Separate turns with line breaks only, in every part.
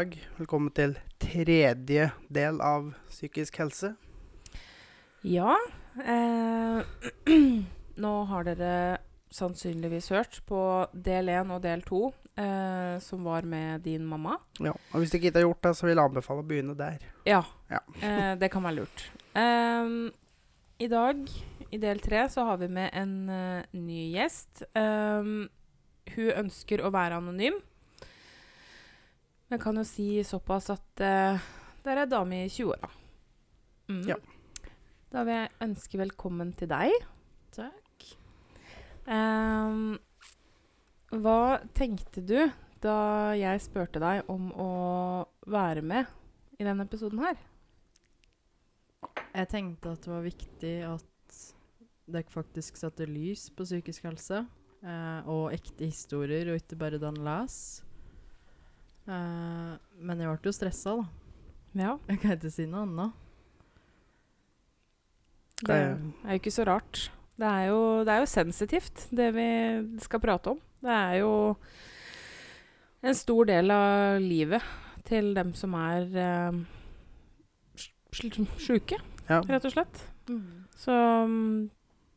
Dag. Velkommen til tredje del av psykisk helse.
Ja. Eh, nå har dere sannsynligvis hørt på del én og del to, eh, som var med din mamma.
Ja, og Hvis du ikke har gjort det, så vil jeg anbefale å begynne der.
Ja.
Ja.
eh, det kan være lurt. Ehm, I dag, i del tre, så har vi med en uh, ny gjest. Um, hun ønsker å være anonym. Men jeg kan jo si såpass at uh, det er ei dame i 20-åra. Mm.
Ja.
Da vil jeg ønske velkommen til deg.
Takk.
Um, hva tenkte du da jeg spurte deg om å være med i denne episoden her?
Jeg tenkte at det var viktig at dere faktisk satte lys på psykisk helse. Eh, og ekte historier, og ikke bare den les. Eh, men jeg ble jo stressa, da.
Ja.
Jeg kan ikke si noe annet.
Det er jo ikke så rart. Det er jo, det er jo sensitivt, det vi skal prate om. Det er jo en stor del av livet til dem som er eh, sjuke,
Ja.
rett og slett. Så mm,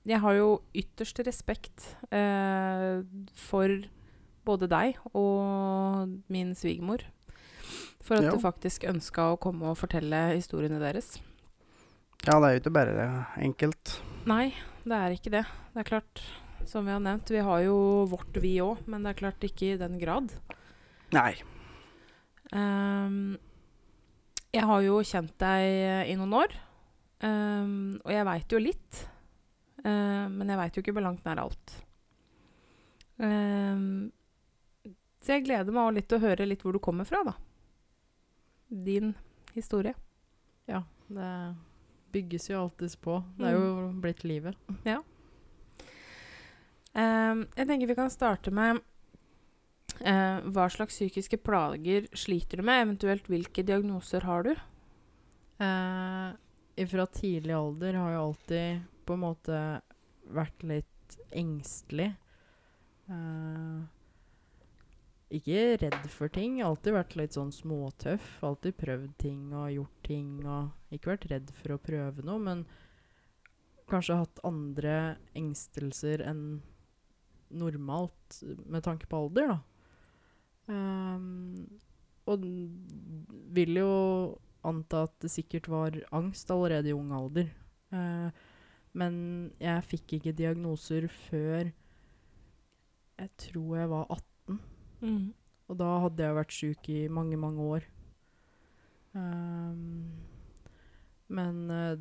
jeg har jo ytterst respekt eh, for både deg og min svigermor. For at
Ja.
du faktisk ønska å komme og fortelle historiene deres.
ja, det er jo ikke bare enkelt.
Nei, det er ikke det. Det er klart, som vi har nevnt, vi har jo vårt vi òg, men det er klart ikke i den grad.
Nei.
Um, jeg har jo kjent deg i noen år, um, og jeg veit jo litt. ehm, men jeg veit jo ikke på langt nær alt. Ehm, så jeg gleder meg litt til å høre litt hvor du kommer fra, da. Din historie.
Ja, det bygges jo alltids på. Det er jo blitt livet.
Ehm, jeg tenker vi kan starte med uh, hva slags psykiske plager sliter du med? Eventuelt hvilke diagnoser har du?
Uh, fra tidlig alder har jeg alltid på en måte vært litt engstelig. Eh, ikke redd for ting. Alltid vært litt sånn småtøff. Alltid prøvd ting og gjort ting. Og ikke vært redd for å prøve noe, men kanskje hatt andre engstelser enn normalt med tanke på alder, da. Um, og vil jo anta at det sikkert var angst allerede i ung alder. Uh, men jeg fikk ikke diagnoser før jeg tror jeg var 18. Og da hadde jeg vært sjuk i mange, mange år. Um, men uh,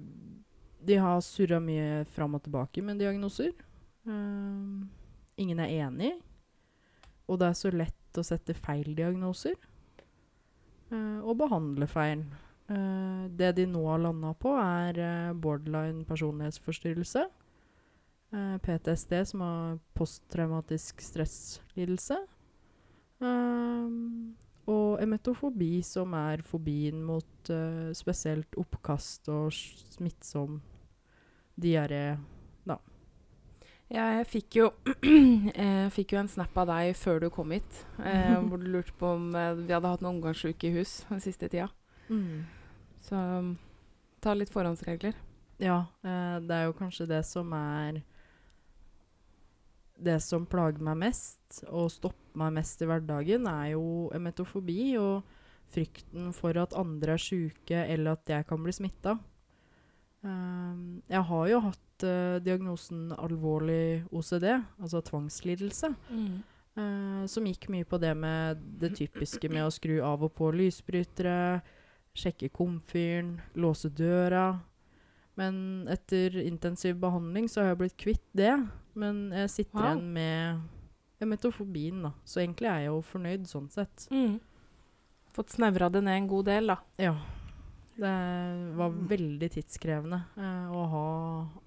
de har surra mye fram og tilbake med diagnoser. Um, ingen er enig. Og det er så lett å sette feil diagnoser. Uh, og behandle feil. Uh, det de nå har landa på, er borderline personlighetsforstyrrelse. PTSD, som har posttraumatisk stresslidelse. Um, og emetofobi, som er fobien mot uh, spesielt oppkast og smittsom diaré.
Ja, jeg fikk jo, jeg fikk jo en snap av deg før du kom hit, eh, hvor du lurte på om eh, vi hadde hatt noen omgangssyke i hus den siste tida. Så um, ta litt forhåndsregler.
Ja, eh, det er jo kanskje det som er Det som plager meg mest, og stopper meg mest i hverdagen, er jo emetofobi og frykten for at andre er sjuke, eller at jeg kan bli smitta. Um, jeg har jo hatt uh, diagnosen alvorlig OCD, altså tvangslidelse. Eh, som gikk mye på det med det typiske med å skru av og på lysbrytere, sjekke komfyren, låse døra. Men etter intensiv behandling så har jeg blitt kvitt det. Men jeg sitter
Wow.
igjen med emetofobien, da. Så egentlig er jeg jo fornøyd sånn sett.
Mm. Fått snevra det ned en god del, da.
Ja. Det var veldig tidskrevende eh, å ha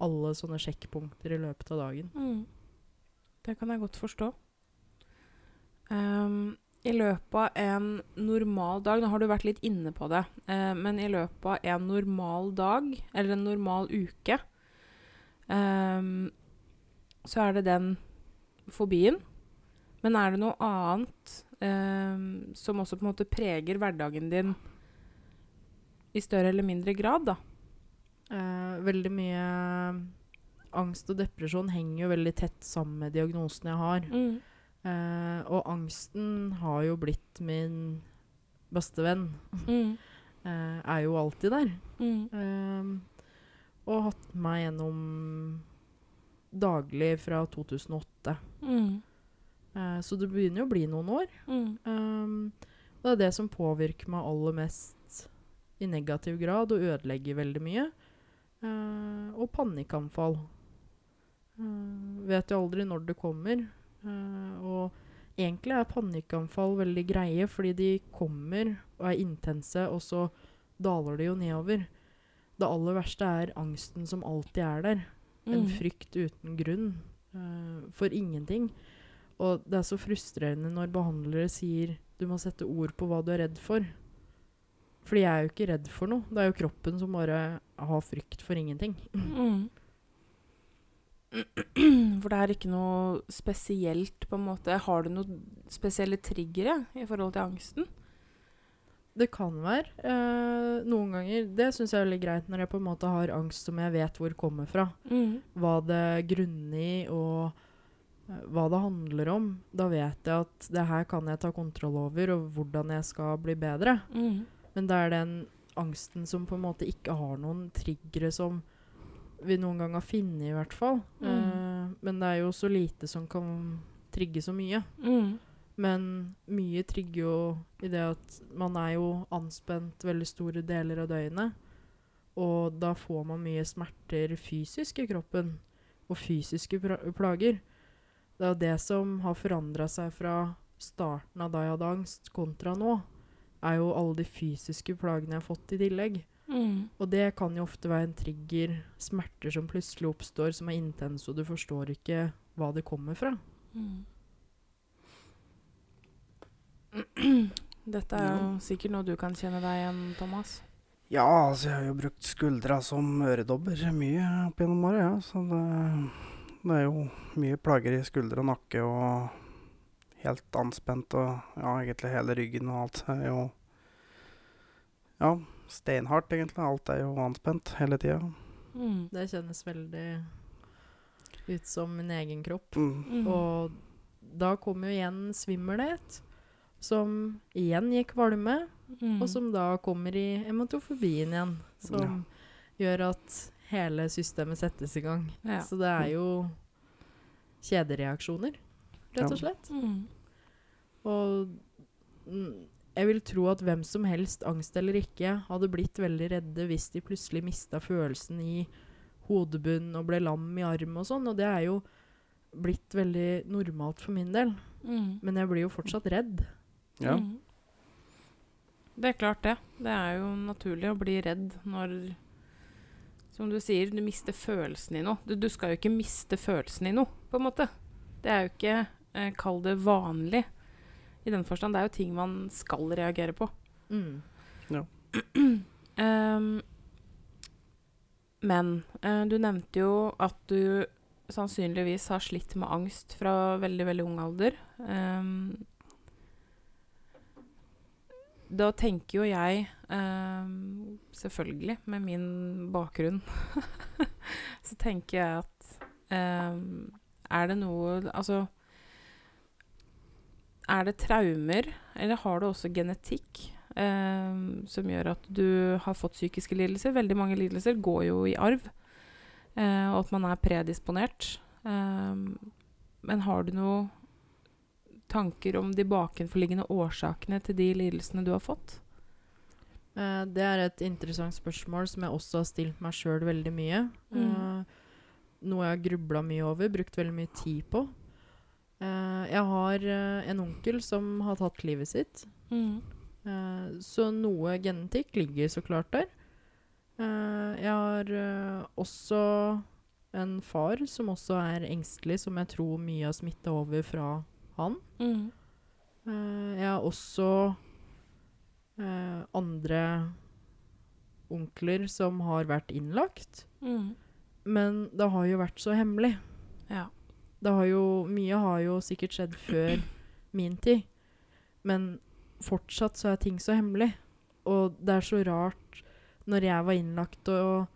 alle sånne sjekkpunkter i løpet av dagen.
Mm. Det kan jeg godt forstå. Um, I løpet av en normal dag Nå har du vært litt inne på det. eh, men i løpet av en normal dag, eller en normal uke, ehm, så er det den fobien. Men er det noe annet eh, som også på en måte preger hverdagen din i større eller mindre grad, da.
Eh, veldig mye angst og depresjon henger jo veldig tett sammen med diagnosen jeg har. Eh, og angsten har jo blitt min beste venn.
Mm.
Eh, er jo alltid der.
Mm.
Eh, og hatt meg gjennom daglig fra 2008.
Mm.
Eh, så det begynner jo å bli noen år.
Mm.
Um, det er det som påvirker meg aller mest i negativ grad og ødelegger veldig mye. Uh, og panikkanfall. Uh, vet jo aldri når det kommer. Og egentlig er panikkanfall veldig greie, fordi de kommer og er intense, og så daler de jo nedover. Det aller verste er angsten som alltid er der. En
Mm.
frykt uten grunn. uh, for ingenting. Og det er så frustrerende når behandlere sier du må sette ord på hva du er redd for. Fordi jeg er jo ikke redd for noe. Det er jo kroppen som bare har frykt for ingenting.
Mm. For det er ikke noe spesielt, på en måte. Har du noen spesielle triggere i forhold til angsten?
Det kan være. eh, noen ganger Det syns jeg er veldig greit når jeg på en måte har angst som jeg vet hvor kommer fra.
Mm.
Hva det grunner i, og eh, hva det handler om. Da vet jeg at det her kan jeg ta kontroll over, og hvordan jeg skal bli bedre.
Mm.
Men det er den angsten som på en måte ikke har noen triggere som vi noen gang har funnet, i hvert fall.
Mm.
Eh, men det er jo så lite som kan trigge så mye.
Mm.
Men mye trigger jo i det at man er jo anspent veldig store deler av døgnet. Og da får man mye smerter fysisk i kroppen, og fysiske plager. Det er det som har forandra seg fra starten av da jeg hadde angst, kontra nå. Er jo alle de fysiske plagene jeg har fått i tillegg.
Mm.
Og det kan jo ofte være en trigger. Smerter som plutselig oppstår, som er intense, og du forstår ikke hva det kommer fra.
Mm. Dette er jo sikkert noe du kan kjenne deg igjen, Thomas.
Ja, altså jeg har jo brukt skuldra som øredobber mye opp gjennom året, ja. Så det, det er jo mye plager i skuldre og nakke og helt anspent og ja, egentlig hele ryggen og alt er jo Ja, steinhardt egentlig. Alt er jo anspent hele tida.
Mm.
Det kjennes veldig ut som min egen kropp.
Mm.
Mm.
Og da kommer jo igjen svimmelhet, som igjen gir kvalme,
Mm.
og som da kommer i hematofobien igjen. Som gjør at hele systemet settes i gang.
ja.
Så det er jo kjedereaksjoner, rett og
Ja.
slett.
Mm.
Og jeg vil tro at hvem som helst, angst eller ikke, hadde blitt veldig redde hvis de plutselig mista følelsen i hodebunnen og ble lam i arm og sånn. Og det er jo blitt veldig normalt for min del.
Mm.
Men jeg blir jo fortsatt redd.
Ja.
Mm. Det er klart, det. Det er jo naturlig å bli redd når Som du sier, du mister følelsen i noe. Du, du skal jo ikke miste følelsen i noe, på en måte. Det er jo ikke eh, Kall det vanlig i den forstand. Det er jo ting man skal reagere på.
Mm.
Ehm, men eh, du nevnte jo at du sannsynligvis har slitt med angst fra veldig, veldig ung alder. Ehm, da tenker jo jeg, eh, selvfølgelig med min bakgrunn, så tenker jeg at eh, Er det noe Altså Er det traumer, eller har du også genetikk Eh, som gjør at du har fått psykiske lidelser? Veldig mange lidelser går jo i arv, eh, og at man er predisponert. Ehm, men har du noe tanker om de bakenforliggende årsakene til de lidelsene du har fått?
Eh, det er et interessant spørsmål som jeg også har stilt meg sjøl veldig mye.
Mm.
Eh, noe jeg har grubla mye over, brukt veldig mye tid på. Eh, jeg har en onkel som har tatt livet sitt.
Mm.
Så noe genetikk ligger så klart der. Jeg har også en far som også er engstelig, som jeg tror mye har smitta over fra han.
Mm.
Eh, jeg har også uh, andre onkler som har vært innlagt.
Mm.
Men det har jo vært så hemmelig.
Ja.
Det har jo, mye har jo sikkert skjedd før min tid. Men fortsatt så er ting så hemmelig. Og det er så rart Når jeg var innlagt og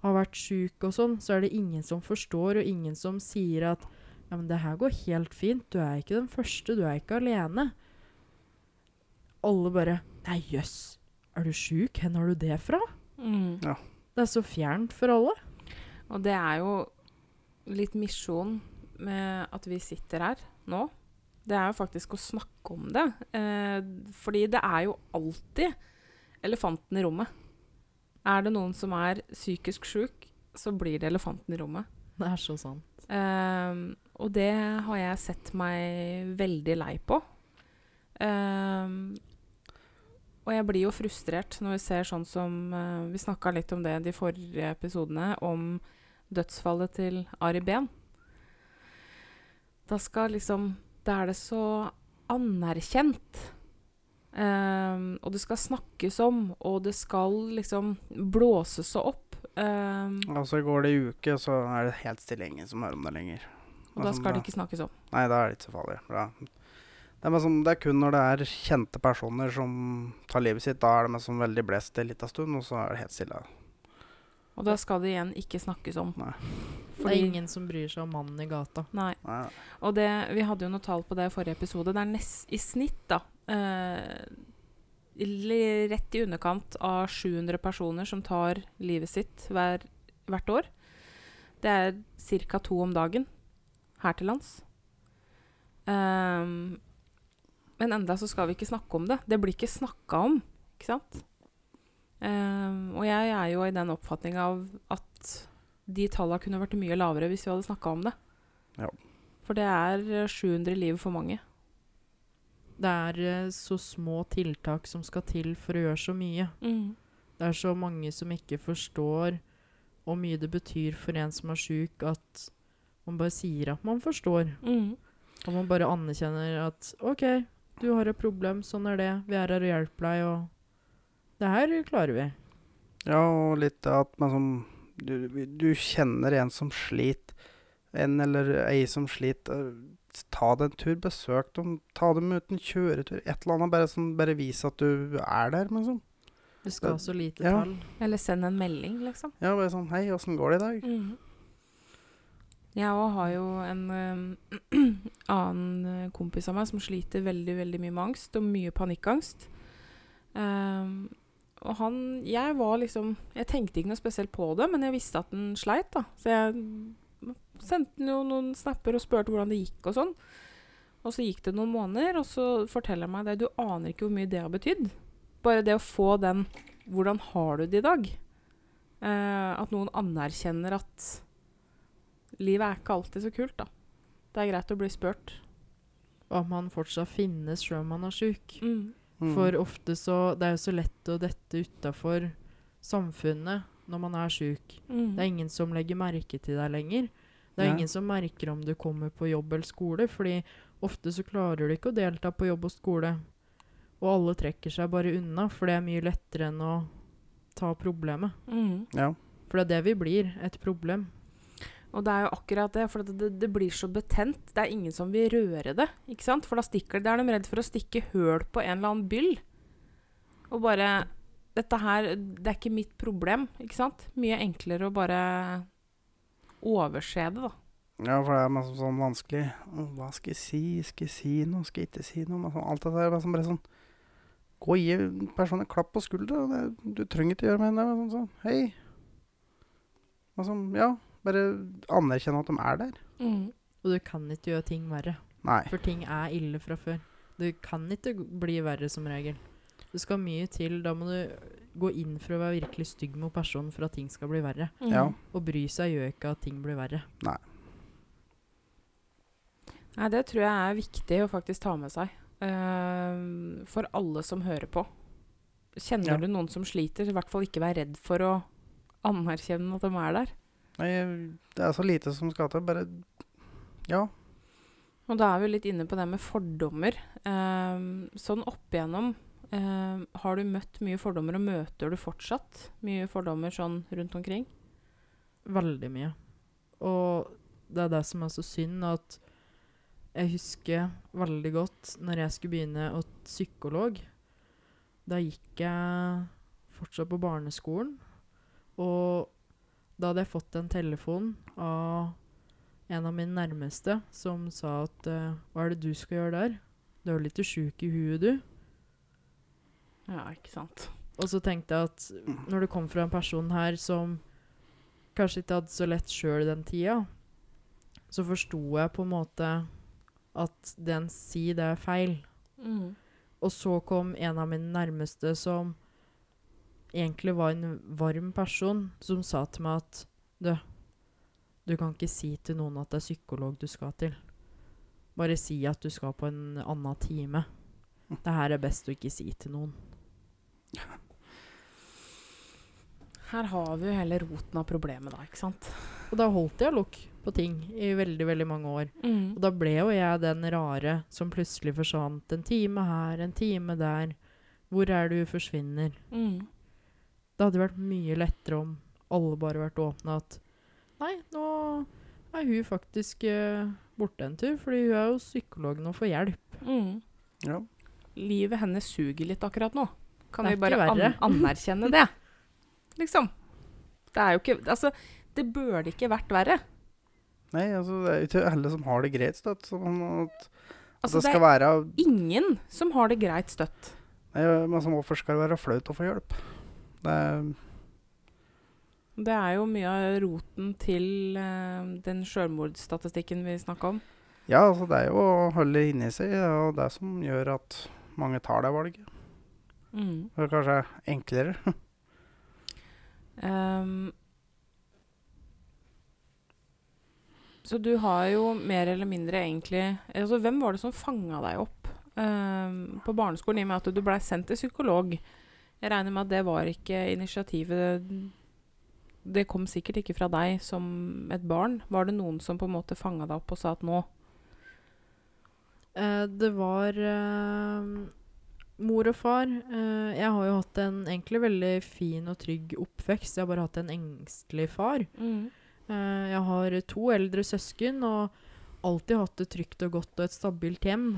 har vært sjuk og sånn, så er det ingen som forstår, og ingen som sier at ja, men det her går helt fint. Du er ikke den første. Du er ikke alene. Alle bare Nei, jøss. Er du sjuk? Hvor har du det fra?
Mm.
Det er så fjernt for alle.
Og det er jo litt misjon med at vi sitter her nå. Det er jo faktisk å snakke om det. Eh, fordi det er jo alltid elefanten i rommet. Er det noen som er psykisk sjuk, så blir det elefanten i rommet.
Det er så sant.
Ehm, og det har jeg sett meg veldig lei på. Um, og jeg blir jo frustrert når vi ser sånn som uh, Vi snakka litt om det de forrige episodene, om dødsfallet til Ari Behn. Da skal liksom Da er det så anerkjent. Um, og det skal snakkes om, og det skal liksom blåses opp. Um,
Og så går det en uke, så er det helt stille. Ingen som hører om det lenger.
Og da
Altså,
skal det ikke snakkes om.
Nei, da er det ikke så farlig. Da. Det, er liksom, det er kun når det er kjente personer som tar livet sitt, da er det som veldig blest en liten stund, og så er det helt stille.
Og da skal det igjen ikke snakkes om.
Nei.
Det er ingen som bryr seg om mannen i gata.
Nei.
Nei,
Og det, vi hadde jo noe tall på det i forrige episode. Det er nest, i snitt, da eh, Rett i underkant av 700 personer som tar livet sitt hver, hvert år. Det er ca. to om dagen her til lands. Um, men enda så skal vi ikke snakke om det. Det blir ikke snakka om, ikke sant? Um, og jeg er jo i den oppfatning av at de tallene kunne vært mye lavere hvis vi hadde snakka om det.
Ja.
For det er eh, 700 liv for mange.
Det er eh, så små tiltak som skal til for å gjøre så mye. Det er så mange som ikke forstår hvor mye det betyr for en som er sjuk, at man bare sier at man forstår.
Mm.
Og man bare anerkjenner at OK, du har et problem, sånn er det. Vi er her og hjelper deg, og det her klarer vi.
Ja, og litt at man som du, du kjenner en som sliter, en eller ei som sliter. eh, Ta deg en tur, besøk dem, ta dem ut en kjøretur, et eller annet. Bare, sånn, bare vis at du er der, liksom.
Du skal så lite
Ja.
tall.
Eller send en melding, liksom.
Ja, bare sånn Hei, åssen går det i dag?
Mm. Jeg òg har jo en eh, annen eh, kompis av meg som sliter veldig veldig mye med angst, og mye panikkangst. Ehm, og han Jeg var liksom Jeg tenkte ikke noe spesielt på det, men jeg visste at han sleit, da. Så jeg sendte jo noen snapper og spurte hvordan det gikk og sånn. Og så gikk det noen måneder, og så forteller han meg det. Du aner ikke hvor mye det har betydd. Bare det å få den 'Hvordan har du det i dag?' Uh, at noen anerkjenner at livet er ikke alltid så kult, da. Det er greit å bli spurt.
At man fortsatt finnes sjøl om man er sjuk.
Mm.
For ofte så Det er jo så lett å dette utafor samfunnet når man er sjuk.
Mm.
Det er ingen som legger merke til deg lenger. Det er
ja.
ingen som merker om du kommer på jobb eller skole, fordi ofte så klarer du ikke å delta på jobb og skole. Og alle trekker seg bare unna, for det er mye lettere enn å ta problemet.
Mm.
Ja.
For det er det vi blir, et problem.
Og det er jo akkurat det, for det, det, blir så betent. Det er ingen som vil røre det, ikke sant? For da stikker det. er de redd for å stikke høl på en eller annen byll. Og bare Dette her, det er ikke mitt problem, ikke sant? Mye enklere å bare overse det, da.
Ja, for det er masse sånn vanskelig Hva skal jeg si? Skal jeg si noe? Skal jeg ikke si noe? Sånn, alt det der er bare sånn, Gå og gi personen en klapp på skuldra. Du trenger ikke gjøre mer enn det. Sånn, sånn, Hei. Sånn, ja, bare anerkjenne at de er der.
Og du kan ikke gjøre ting verre.
Nei.
For ting er ille fra før. Du kan ikke bli verre som regel. Det skal mye til. Da må du gå inn for å være virkelig stygg mot personen for at ting skal bli verre.
Mm.
Ja.
Og bry seg gjør ikke at ting blir verre.
Nei, det tror jeg er viktig å faktisk ta med seg. Uh, for alle som hører på. Kjenner
Ja.
du noen som sliter, i hvert fall ikke vær redd for å anerkjenne at de er der.
Nei, det er så lite som skal til. Bare Ja.
Og da er vi litt inne på det med fordommer. Eh, sånn opp igjennom eh, Har du møtt mye fordommer, og møter du fortsatt mye fordommer sånn rundt omkring?
Veldig mye. Og det er det som er så synd, at jeg husker veldig godt når jeg skulle begynne å psykolog. Da gikk jeg fortsatt på barneskolen. Og da hadde jeg fått en telefon av en av mine nærmeste som sa at uh, Hva er det du skal gjøre der? Du er jo litt sjuk i huet, du.
Ja, ikke sant.
Og så tenkte jeg at når det kom fra en person her som kanskje ikke hadde så lett sjøl den tida, så forsto jeg på en måte at den sier det er feil.
Mm.
Og så kom en av mine nærmeste som egentlig var en varm person, som sa til meg at du, du kan ikke si til noen at det er psykolog du skal til. Bare si at du skal på en annen time. Det her er best å ikke si til noen.
Her har vi jo hele roten av problemet, da, ikke sant?
Og da holdt jeg lukk på ting i veldig, veldig mange år.
Mm.
Og da ble jo jeg den rare som plutselig forsvant en time her, en time der. Hvor er du forsvinner?
Mm.
Det hadde vært mye lettere om alle bare vært åpne at Nei, nå er hun faktisk uh, borte en tur, fordi hun er jo psykolog nå og får hjelp.
Mm.
Ja.
Livet hennes suger litt akkurat nå. Kan vi bare an anerkjenne det? Liksom. Det er jo ikke Altså, det burde ikke vært verre.
Nei, altså, det er jo ikke alle som har det greit. støtt. sånn at, at
Altså,
det
det er
være
ingen som har det greit støtt.
Nei, men altså, hvorfor skal det være flaut å få hjelp? Det er
Det er jo mye av roten til uh, den sjølmordsstatistikken vi snakker om.
Ja, altså, det er jo å holde inni seg, og det som gjør at mange tar det valget.
Mm.
Det er kanskje enklere.
um, så du har jo mer eller mindre egentlig altså Hvem var det som fanga deg opp um, på barneskolen, i og med at du blei sendt til psykolog? Jeg regner med at det var ikke initiativet Det kom sikkert ikke fra deg som et barn. Var det noen som på en måte fanga deg opp og sa at nå
Eh, det var eh, mor og far. Eh, jeg har jo hatt en egentlig veldig fin og trygg oppvekst. Jeg har bare hatt en engstelig far. Eh, jeg har to eldre søsken og alltid hatt det trygt og godt og et stabilt hjem.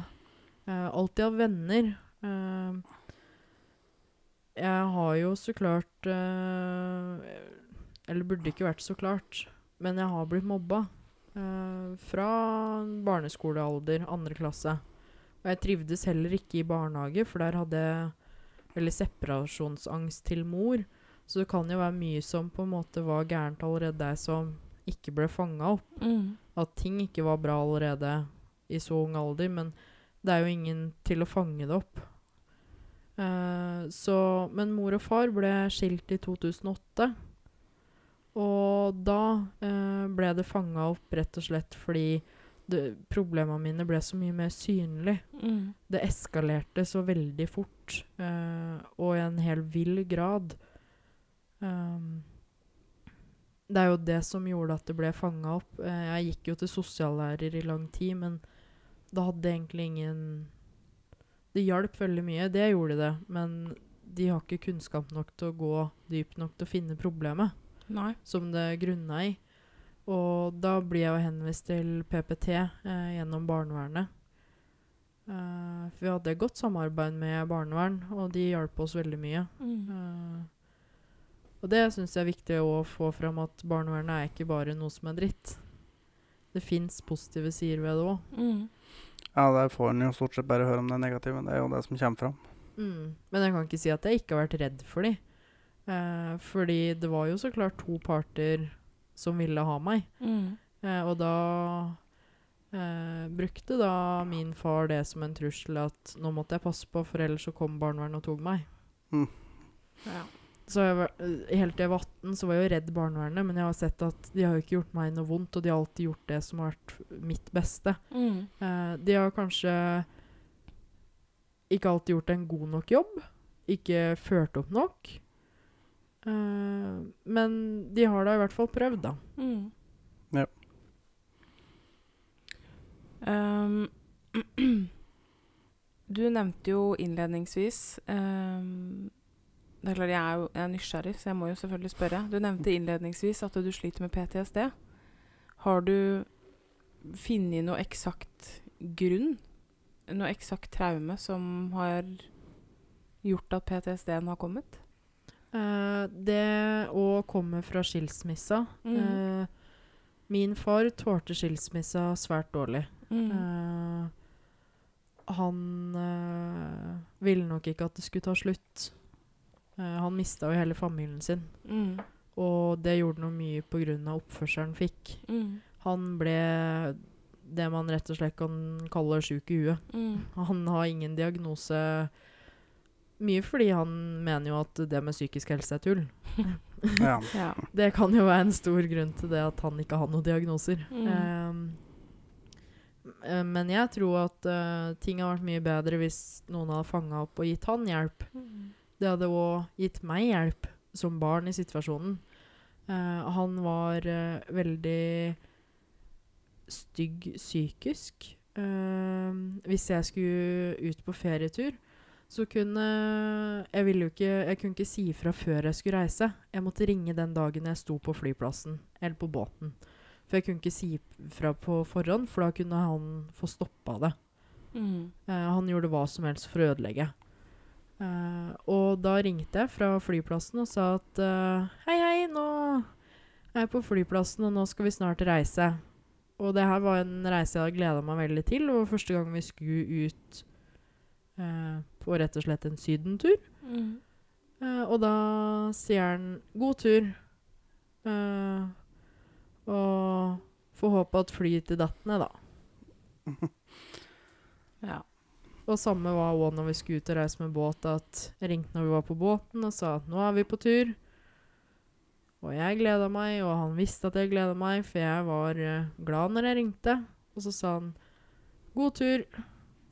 Eh, alltid hatt venner. Eh, jeg har jo så klart eh, Eller burde ikke vært så klart, men jeg har blitt mobba. eh, fra barneskolealder, andre klasse. Og jeg trivdes heller ikke i barnehage, for der hadde jeg veldig separasjonsangst til mor. Så det kan jo være mye som på en måte var gærent allerede der, som ikke ble fanga opp.
Mm.
At ting ikke var bra allerede i så ung alder. Men det er jo ingen til å fange det opp. Eh, så, men mor og far ble skilt i 2008. Og da uh, ble det fanga opp rett og slett fordi det, problemene mine ble så mye mer synlige
Mm.
det eskalerte så veldig fort, uh, og i en hel vill grad. Um, det er jo det som gjorde at det ble fanga opp. Jeg gikk jo til sosiallærer i lang tid, men da hadde egentlig ingen Det hjalp veldig mye, det gjorde det, men de har ikke kunnskap nok til å gå dypt nok til å finne problemet
Nei.
som det grunna i. Og da blir jeg jo henvist til PPT eh, gjennom barnevernet. Uh, for vi hadde godt samarbeid med barnevern, og de hjalp oss veldig mye.
Mm.
Uh, og det syns jeg er viktig å få fram, at barnevernet er ikke bare noe som er dritt. Det fins positive sider ved det òg.
Mm.
Ja, der får en jo stort sett bare høre om det negative. Det er jo det som kommer fram.
Mm. Men jeg kan ikke si at jeg ikke har vært redd for de. Eh, fordi det var jo så klart to parter som ville ha meg.
Mm.
Eh, og da eh, brukte da min far det som en trussel at nå måtte jeg passe på, for ellers så kom barnevernet og tok meg.
Ja.
Så jeg var, eh, helt til jeg var 18 så var jeg jo redd barnevernet, men jeg har sett at de har jo ikke gjort meg noe vondt, og de har alltid gjort det som har vært mitt beste.
Mm.
Eh, de har kanskje ikke alltid gjort en god nok jobb, ikke ført opp nok. Eh, men de har da i hvert fall prøvd, da.
Mm.
Ja.
Um, du nevnte jo innledningsvis ehm, Det er klart jeg er jo jeg er nysgjerrig, så jeg må jo selvfølgelig spørre. Du nevnte innledningsvis at du sliter med PTSD. Har du funnet noe eksakt grunn? Noe eksakt traume som har gjort at PTSD-en har kommet?
Uh, det å komme fra skilsmissa
Mm.
uh, Min far tålte skilsmissa svært dårlig.
Mm.
Uh, han ville nok ikke at det skulle ta slutt. Eh, han mista jo hele familien sin,
Mm.
og det gjorde noe mye pga. oppførselen han fikk.
Mm.
Han ble det man rett og slett kan kalle sjuk i huet.
Mm.
Han har ingen diagnose. Mye fordi han mener jo at det med psykisk helse er tull.
Ja.
Ja.
Det kan jo være en stor grunn til det at han ikke har noen diagnoser. Eh, men jeg tror at uh, ting har vært mye bedre hvis noen hadde fanga opp og gitt han hjelp.
Mm.
Det hadde òg gitt meg hjelp som barn i situasjonen. Uh, han var uh, veldig stygg psykisk. Uh, hvis jeg skulle ut på ferietur, så kunne Jeg ville jo ikke Jeg kunne ikke si ifra før jeg skulle reise. Jeg måtte ringe den dagen jeg sto på flyplassen, eller på båten. For jeg kunne ikke si fra på forhånd, for da kunne han få stoppa det.
Mm.
Han gjorde hva som helst for å ødelegge. Eh, og da ringte jeg fra flyplassen og sa at uh, hei, hei, nå er jeg på flyplassen, og nå skal vi snart reise. Og det her var en reise jeg hadde gleda meg veldig til. Det var første gang vi skulle ut uh, på rett og slett en sydentur.
Mm.
Eh, og da sier han 'god tur'. Eh, og får håpe at flyet til datt ned, da.
Ja.
Og samme var òg når vi skulle ut og reise med båt, at jeg ringte når vi var på båten og sa at nå er vi på tur. Og jeg gleda meg, og han visste at jeg gleda meg, for jeg var eh, glad når jeg ringte. Og så sa han god tur.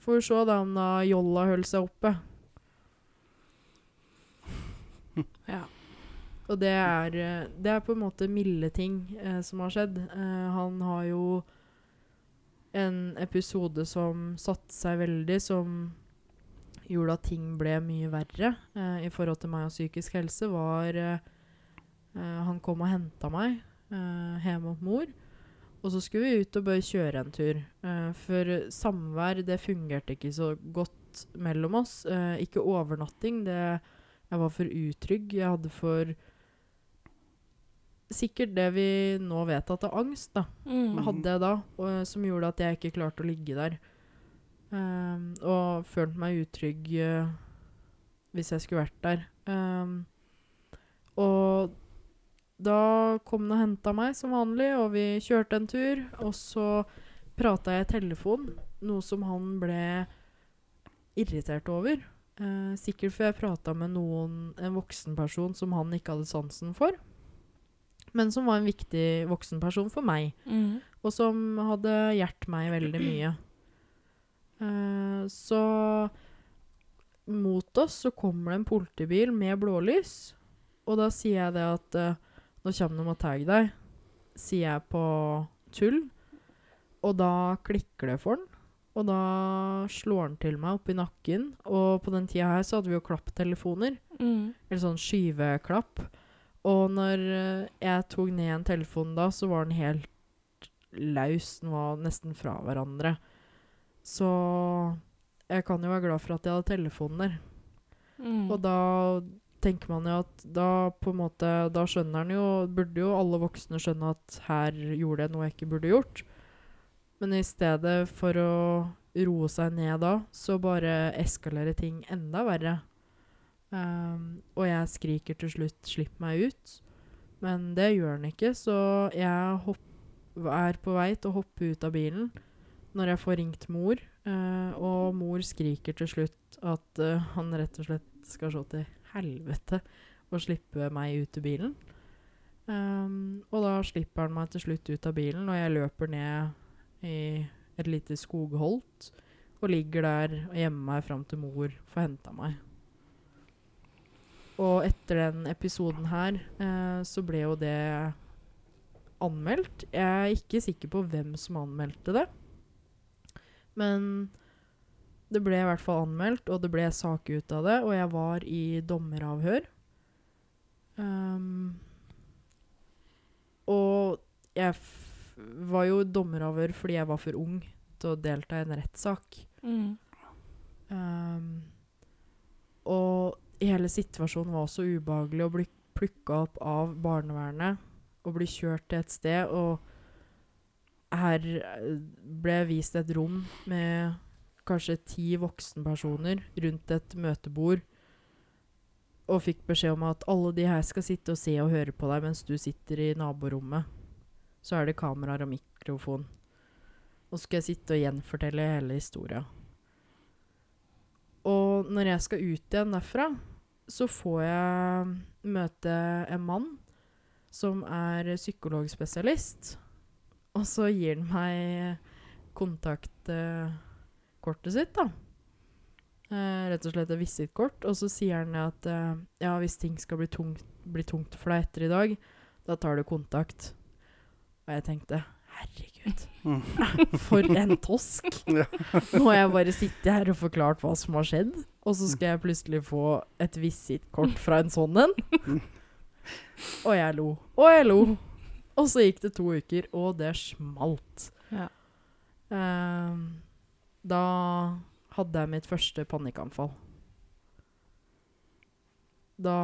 Får vi se da om da jolla holder seg oppe.
ja.
Og det er, eh, det er på en måte milde ting eh, som har skjedd. Eh, han har jo en episode som satte seg veldig, som gjorde at ting ble mye verre eh, i forhold til meg og psykisk helse, var eh, Han kom og henta meg eh, hjemme hos mor. Og så skulle vi ut og bare kjøre en tur. Eh, for samvær, det fungerte ikke så godt mellom oss. Eh, ikke overnatting. Det, jeg var for utrygg. Jeg hadde for Sikkert det vi nå vet at det er angst, da.
Mm.
Hadde jeg da, og, som gjorde at jeg ikke klarte å ligge der. Um, og følte meg utrygg uh, hvis jeg skulle vært der. Um, og da kom han og henta meg som vanlig, og vi kjørte en tur. Og så prata jeg i telefon, noe som han ble irritert over. Eh, sikkert for jeg prata med noen, en voksen person som han ikke hadde sansen for. Men som var en viktig voksenperson for meg
Mm.
og som hadde hjulpet meg veldig mye. Uh, så mot oss så kommer det en politibil med blålys, og da sier jeg det at uh, nå kommer de og tar deg, sier jeg på tull, og da klikker det for den. Og da slår han til meg oppi nakken. Og på den tida her så hadde vi jo klapptelefoner.
Mm.
Eller sånn skyveklapp. Og når eh, jeg tok ned en telefon da, så var den helt laus. Den var nesten fra hverandre. Så jeg kan jo være glad for at jeg hadde telefonen der.
Mm.
Og da tenker man jo at da på en måte Da skjønner han jo Burde jo alle voksne skjønne at her gjorde jeg noe jeg ikke burde gjort. Men i stedet for å roe seg ned da, så bare eskalerer ting enda verre. Ehm, og jeg skriker til slutt 'slipp meg ut', men det gjør han ikke, så jeg hopp, er på vei til å hoppe ut av bilen når jeg får ringt mor, uh, og mor skriker til slutt at uh, han rett og slett skal se til helvete og slippe meg ut av bilen. Um, og da slipper han meg til slutt ut av bilen, og jeg løper ned i et lite skogholt og ligger der og gjemmer meg fram til mor får henta meg. Og etter den episoden her, eh, så ble jo det anmeldt. Jeg er ikke sikker på hvem som anmeldte det. Men det ble i hvert fall anmeldt, og det ble sak ut av det. Og jeg var i dommeravhør. Um, og jeg var jo dommeravhør fordi jeg var for ung til å delta i en rettssak.
Mm.
Um, og hele situasjonen var så ubehagelig å bli plukka opp av barnevernet og bli kjørt til et sted. Og her eh, ble jeg vist et rom med kanskje ti voksenpersoner rundt et møtebord. Og fikk beskjed om at alle de her skal sitte og se og høre på deg mens du sitter i naborommet. Så er det kameraer og mikrofon. Og så skal jeg sitte og gjenfortelle hele historia. Og når jeg skal ut igjen derfra, så får jeg møte en mann som er psykologspesialist. Og så gir han meg kontaktkortet sitt, da. Eh, rett og slett et visittkort. Og så sier han at eh, ja, hvis ting skal bli tungt, bli tungt for deg etter i dag, da tar du kontakt. Og jeg tenkte herregud,
Mm.
for en tosk! Nå har jeg bare sittet her og forklart hva som har skjedd, og så skal jeg plutselig få et visittkort fra en sånn en. Og jeg lo. Og jeg lo. Og så gikk det to uker, og det smalt.
Ja.
Ehm, da hadde jeg mitt første panikkanfall. Da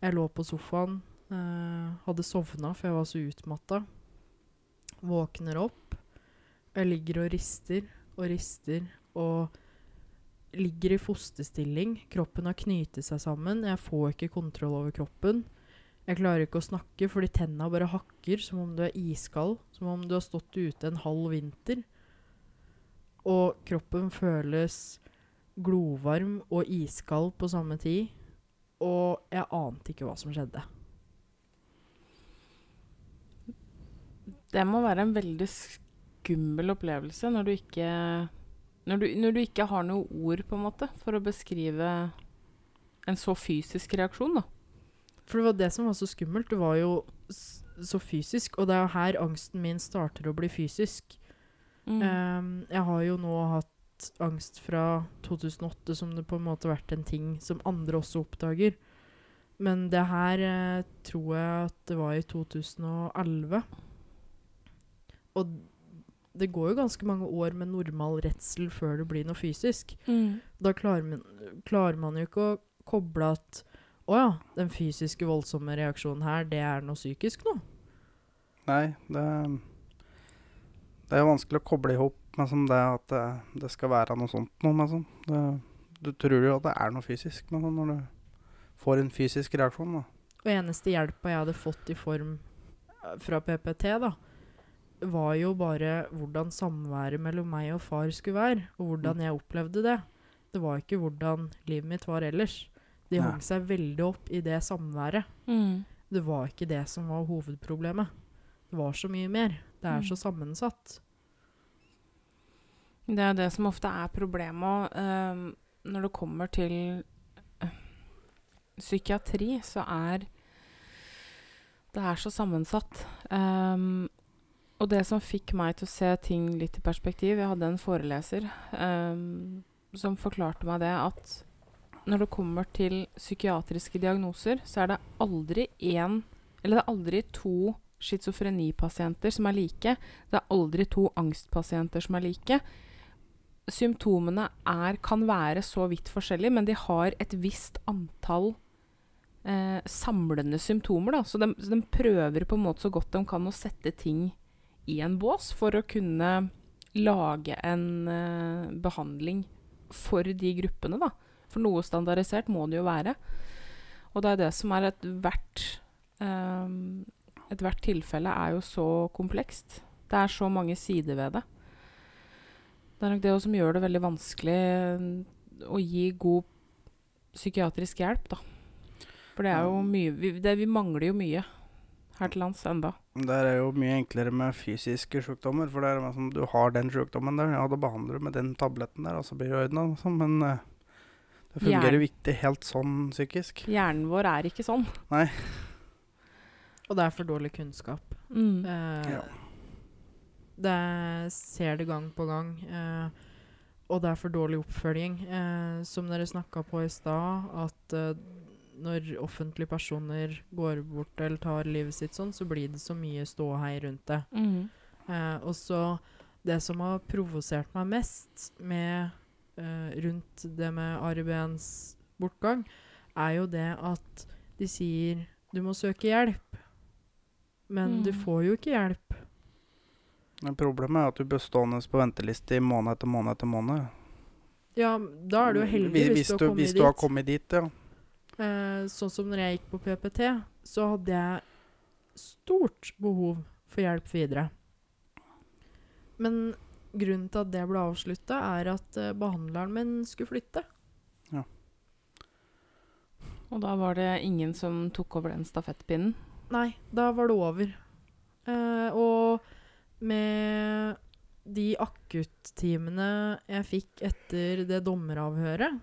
jeg lå på sofaen, eh, hadde sovna for jeg var så utmatta. Våkner opp. Jeg ligger og rister og rister og ligger i fosterstilling. Kroppen har knyttet seg sammen. Jeg får ikke kontroll over kroppen. Jeg klarer ikke å snakke fordi tenna bare hakker som om du er iskald. Som om du har stått ute en halv vinter. Og kroppen føles glovarm og iskald på samme tid. Og jeg ante ikke hva som skjedde.
Det må være en veldig skummel opplevelse når du ikke når du, når du ikke har noe ord på en måte for å beskrive en så fysisk reaksjon, da.
For det var det som var så skummelt. Det var jo så fysisk. Og det er jo her angsten min starter å bli fysisk.
Mm.
Um, jeg har jo nå hatt angst fra 2008, som det på en måte har vært en ting som andre også oppdager. Men det her eh, tror jeg at det var i 2011. Og det går jo ganske mange år med normal redsel før det blir noe fysisk.
Mm.
Da klarer man, klarer man jo ikke å koble at å ja, den fysiske voldsomme reaksjonen her, det er noe psykisk nå.
Nei, det Det er jo vanskelig å koble i hop med som det at det, det skal være noe sånt noe. Sånn. det, du tror jo at det er noe fysisk med sånn når du får en fysisk reaksjon. da.
Og eneste hjelpa jeg hadde fått i form eh, fra PPT, da, var jo bare hvordan samværet mellom meg og far skulle være, og hvordan jeg opplevde det. Det var ikke hvordan livet mitt var ellers. De
Nei.
hang seg veldig opp i det samværet.
Mm.
Det var ikke det som var hovedproblemet. Det var så mye mer. Det er
Mm.
så sammensatt.
Det er det som ofte er problemet um, når det kommer til eh, psykiatri, så er det er så sammensatt. Ehm, og det som fikk meg til å se ting litt i perspektiv Jeg hadde en foreleser um, som forklarte meg det at når det kommer til psykiatriske diagnoser, så er det aldri én Eller det er aldri to schizofrenipasienter som er like. Det er aldri to angstpasienter som er like symptomene er, kan være så vidt forskjellige, men de har et visst antall eh, samlende symptomer. Da. Så de, så de prøver på en måte så godt de kan å sette ting i en bås for å kunne lage en uh, behandling for de gruppene. Da. For noe standardisert må det jo være. Og det er det som er ethvert um, Ethvert tilfelle er jo så komplekst. Det er så mange sider ved det. Det er nok det som gjør det veldig vanskelig eh, å gi god psykiatrisk hjelp, da. For det er jo mye Vi, det, vi mangler jo mye her til lands enda.
Det er jo mye enklere med fysiske sykdommer. For det er liksom, du har den sykdommen der, ja, da behandler du med den tabletten der, og så blir det ordna. Liksom. Men eh, det fungerer jo ikke helt sånn psykisk.
Hjernen vår er ikke sånn. Nei.
Og det er for dårlig kunnskap.
Mm.
Eh,
Ja.
Det ser det gang på gang. Eh, og det er for dårlig oppfølging. Eh, som dere snakka på i stad, at eh, når offentlige personer går bort eller tar livet sitt sånn, så blir det så mye ståhei rundt det.
Mm.
Eh, og så det som har provosert meg mest med eh, rundt det med Ari Behns bortgang, er jo det at de sier du må søke hjelp. Men du
Mm.
får jo ikke hjelp.
Problemet er at du blir stående på venteliste i måned etter måned etter måned.
Ja, da er du jo heldig
Hvis-
hvis, du har kommet
hvis
dit.
du har kommet dit, ja.
Eh, sånn som når jeg gikk på PPT, så hadde jeg stort behov for hjelp videre. Men grunnen til at det ble avslutta, er at eh, behandleren min skulle flytte. Ja.
Og da var det ingen som tok over den stafettpinnen.
Nei, da var det over. Eh, og med de akuttimene jeg fikk etter det dommeravhøret,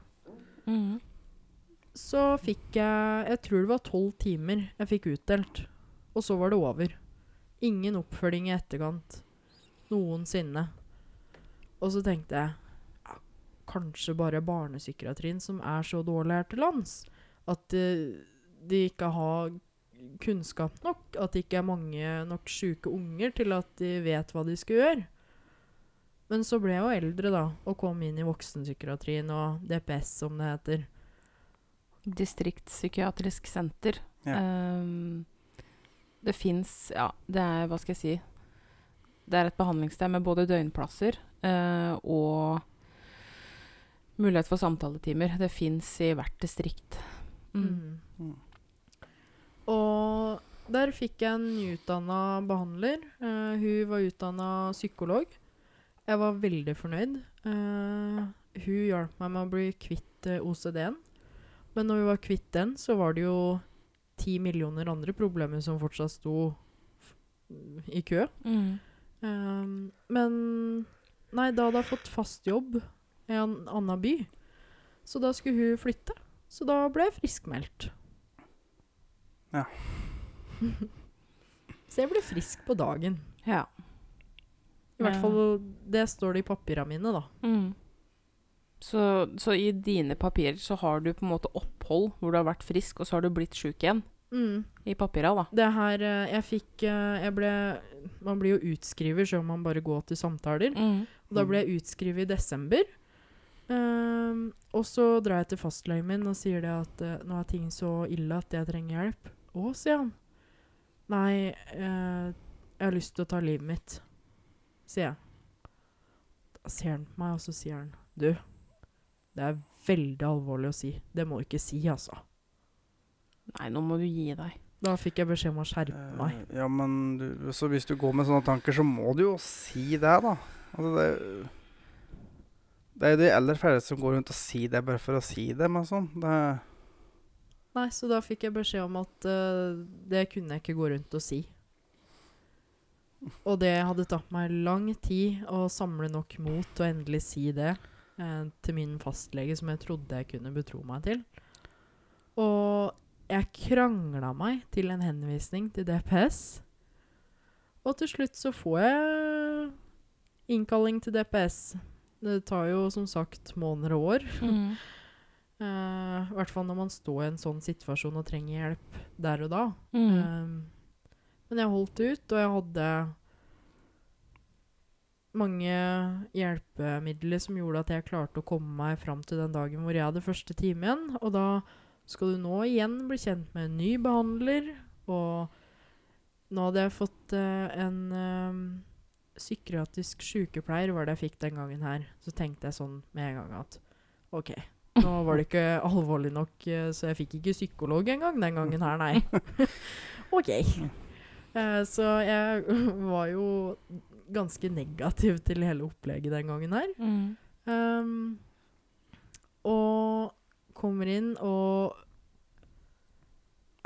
Mm.
Så fikk jeg Jeg tror det var tolv timer jeg fikk utdelt. Og så var det over. Ingen oppfølging i etterkant. Noensinne. Og så tenkte jeg ja, kanskje bare barnepsykiatrien som er så dårlig her til lands. At de, de ikke har kunnskap nok. At det ikke er mange nok sjuke unger til at de vet hva de skal gjøre. Men så ble jeg jo eldre, da, og kom inn i voksenpsykiatrien og DPS, som det heter.
Distriktspsykiatrisk senter.
Ja.
Um, det fins Ja, det er Hva skal jeg si Det er et behandlingssted med både døgnplasser uh, og mulighet for samtaletimer. Det fins i hvert distrikt. Mm.
Mm.
Mm.
Og der fikk jeg en nyutdanna behandler. Uh, hun var utdanna psykolog. Jeg var veldig fornøyd. Uh, hun hjalp meg med å bli kvitt OCD-en. Men når vi var kvitt den, så var det jo ti millioner andre problemer som fortsatt sto f i kø.
Mm.
Um, men nei, da hadde jeg fått fast jobb i en annen by. Så da skulle hun flytte. Så da ble jeg friskmeldt.
Ja.
så jeg ble frisk på dagen.
Ja.
I hvert fall det står det i papirene mine, da.
Mm. Så, så i dine papirer så har du på en måte opphold hvor du har vært frisk, og så har du blitt sjuk igjen. I papira, da.
Det her eh, Jeg fikk eh, Jeg ble Man blir jo utskriver så man bare går til samtaler.
Mm.
Da ble jeg utskrevet i desember. Um, og så drar jeg til fastlegen min og sier det at uh, nå er ting så ille at jeg trenger hjelp. Å, sier han. Nei, uh, jeg har lyst til å ta livet mitt, sier jeg. Da ser han på meg, og så sier han Du, det er veldig alvorlig å si. Det må du ikke si, altså.
Nei, nå må du gi deg.
Da fikk jeg beskjed om å skjerpe meg.
Eh, Ja, men du, så hvis du går med sånne tanker, så må du jo si det, da. Altså, det, det er jo de aller færreste som går rundt og sier det bare for å si det, men sånn. Det,
Nei, så da fikk jeg beskjed om at uh, det kunne jeg ikke gå rundt og si. Og det hadde tatt meg lang tid å samle nok mot til endelig si det eh, til min fastlege, som jeg trodde jeg kunne betro meg til. Og jeg krangla meg til en henvisning til DPS. Og til slutt så får jeg innkalling til DPS. Det tar jo som sagt måneder og år.
Mm.
Uh, I hvert fall når man står i en sånn situasjon og trenger hjelp der og da.
Mm.
Uh, men jeg holdt ut, og jeg hadde mange hjelpemidler som gjorde at jeg klarte å komme meg fram til den dagen hvor jeg hadde første time igjen. Og da skal du nå igjen bli kjent med en ny behandler, og nå hadde jeg fått uh, en uh, psykiatrisk sykepleier, var det jeg fikk den gangen her. Så tenkte jeg sånn med en gang at OK, nå var det ikke alvorlig nok, eh, så jeg fikk ikke psykolog engang den gangen her, nei. OK. Så jeg var jo ganske negativ til hele opplegget den gangen her.
Mm.
Um, og kommer inn, og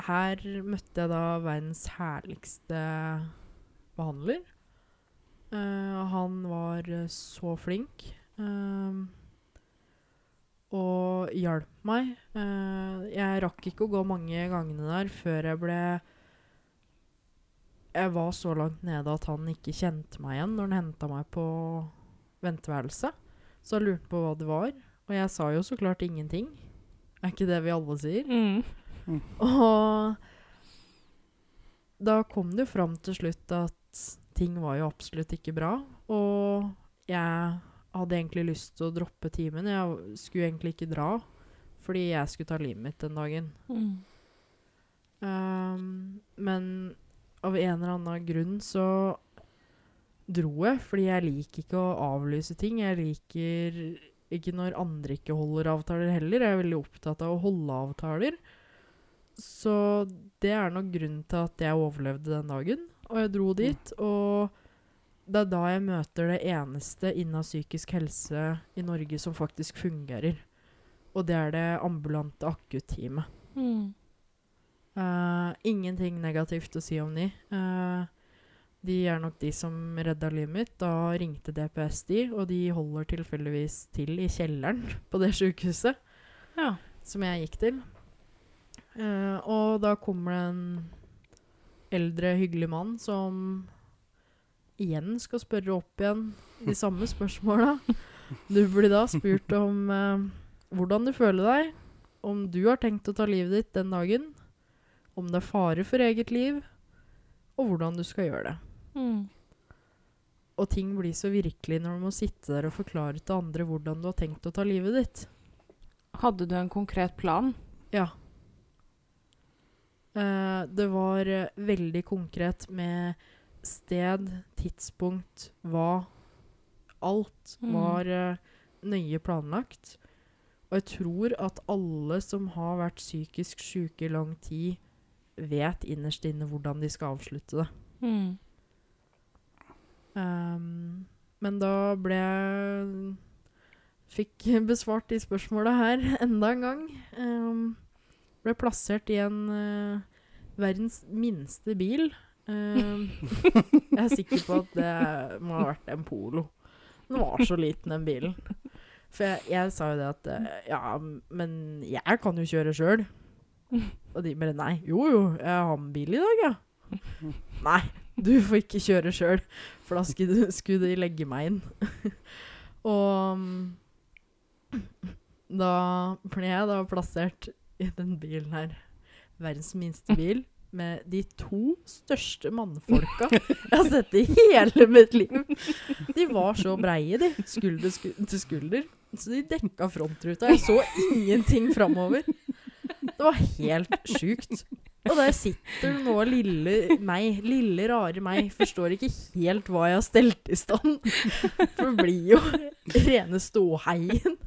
her møtte jeg da verdens herligste behandler. Uh, han var så flink. ehm, og hjalp meg. Uh, jeg rakk ikke å gå mange gangene der før jeg ble Jeg var så langt nede at han ikke kjente meg igjen når han henta meg på venteværelset. Så han lurte på hva det var. Og jeg sa jo så klart ingenting. Er ikke det vi alle sier?
Mm.
Og da kom det jo fram til slutt at ting var jo absolutt ikke bra. Og jeg hadde egentlig lyst til å droppe timen. Jeg skulle egentlig ikke dra, fordi jeg skulle ta livet mitt den dagen.
Mm.
Um, men av en eller annen grunn så dro jeg, fordi jeg liker ikke å avlyse ting. Jeg liker ikke når andre ikke holder avtaler heller. Jeg er veldig opptatt av å holde avtaler. Så det er nok grunnen til at jeg overlevde den dagen. Og jeg dro dit, og det er da jeg møter det eneste innen psykisk helse i Norge som faktisk fungerer. Og det er det ambulante akutteamet.
Mm.
Eh, ingenting negativt å si om de. Uh, de er nok de som redda livet mitt. Da ringte DPS de, og de holder tilfeldigvis til i kjelleren på det sykehuset
Ja.
som jeg gikk til. Uh, og da kommer det en eldre, hyggelig mann som igjen skal spørre opp igjen de samme spørsmåla. Du blir da spurt om hvordan du føler deg, om du har tenkt å ta livet ditt den dagen, om det er fare for eget liv, og hvordan du skal gjøre det.
Mm.
Og ting blir så virkelig når du må sitte der og forklare til andre hvordan du har tenkt å ta livet ditt.
Hadde du en konkret plan?
Ja. Uh, det var uh, veldig konkret med sted, tidspunkt, hva. Alt
Mm.
var uh, nøye planlagt. Og jeg tror at alle som har vært psykisk syke i lang tid, vet innerst inne hvordan de skal avslutte det.
Mm.
Um, men da ble jeg Fikk besvart de spørsmåla her enda en gang. Um, ble plassert i en uh, verdens minste bil. Um, jeg er sikker på at det må ha vært en Polo. Den var så liten, den bilen. For jeg, jeg sa jo det at eh, Ja, men jeg kan jo kjøre sjøl. Og de bare Nei. Jo, jo, jeg har en bil i dag, ja. Nei, du får ikke kjøre sjøl, for da skulle, skulle de legge meg inn. og mm, da ble jeg da plassert i den bilen her. Verdens minste bil. Med de to største mannfolka jeg har sett i hele mitt liv. De var så breie, de. Skulder sku til skulder. Så de dekka frontruta. Jeg så ingenting framover. Det var helt sjukt. Og der sitter nå lille meg, lille rare meg, forstår ikke helt hva jeg har stelt i stand. For det blir jo rene ståheien.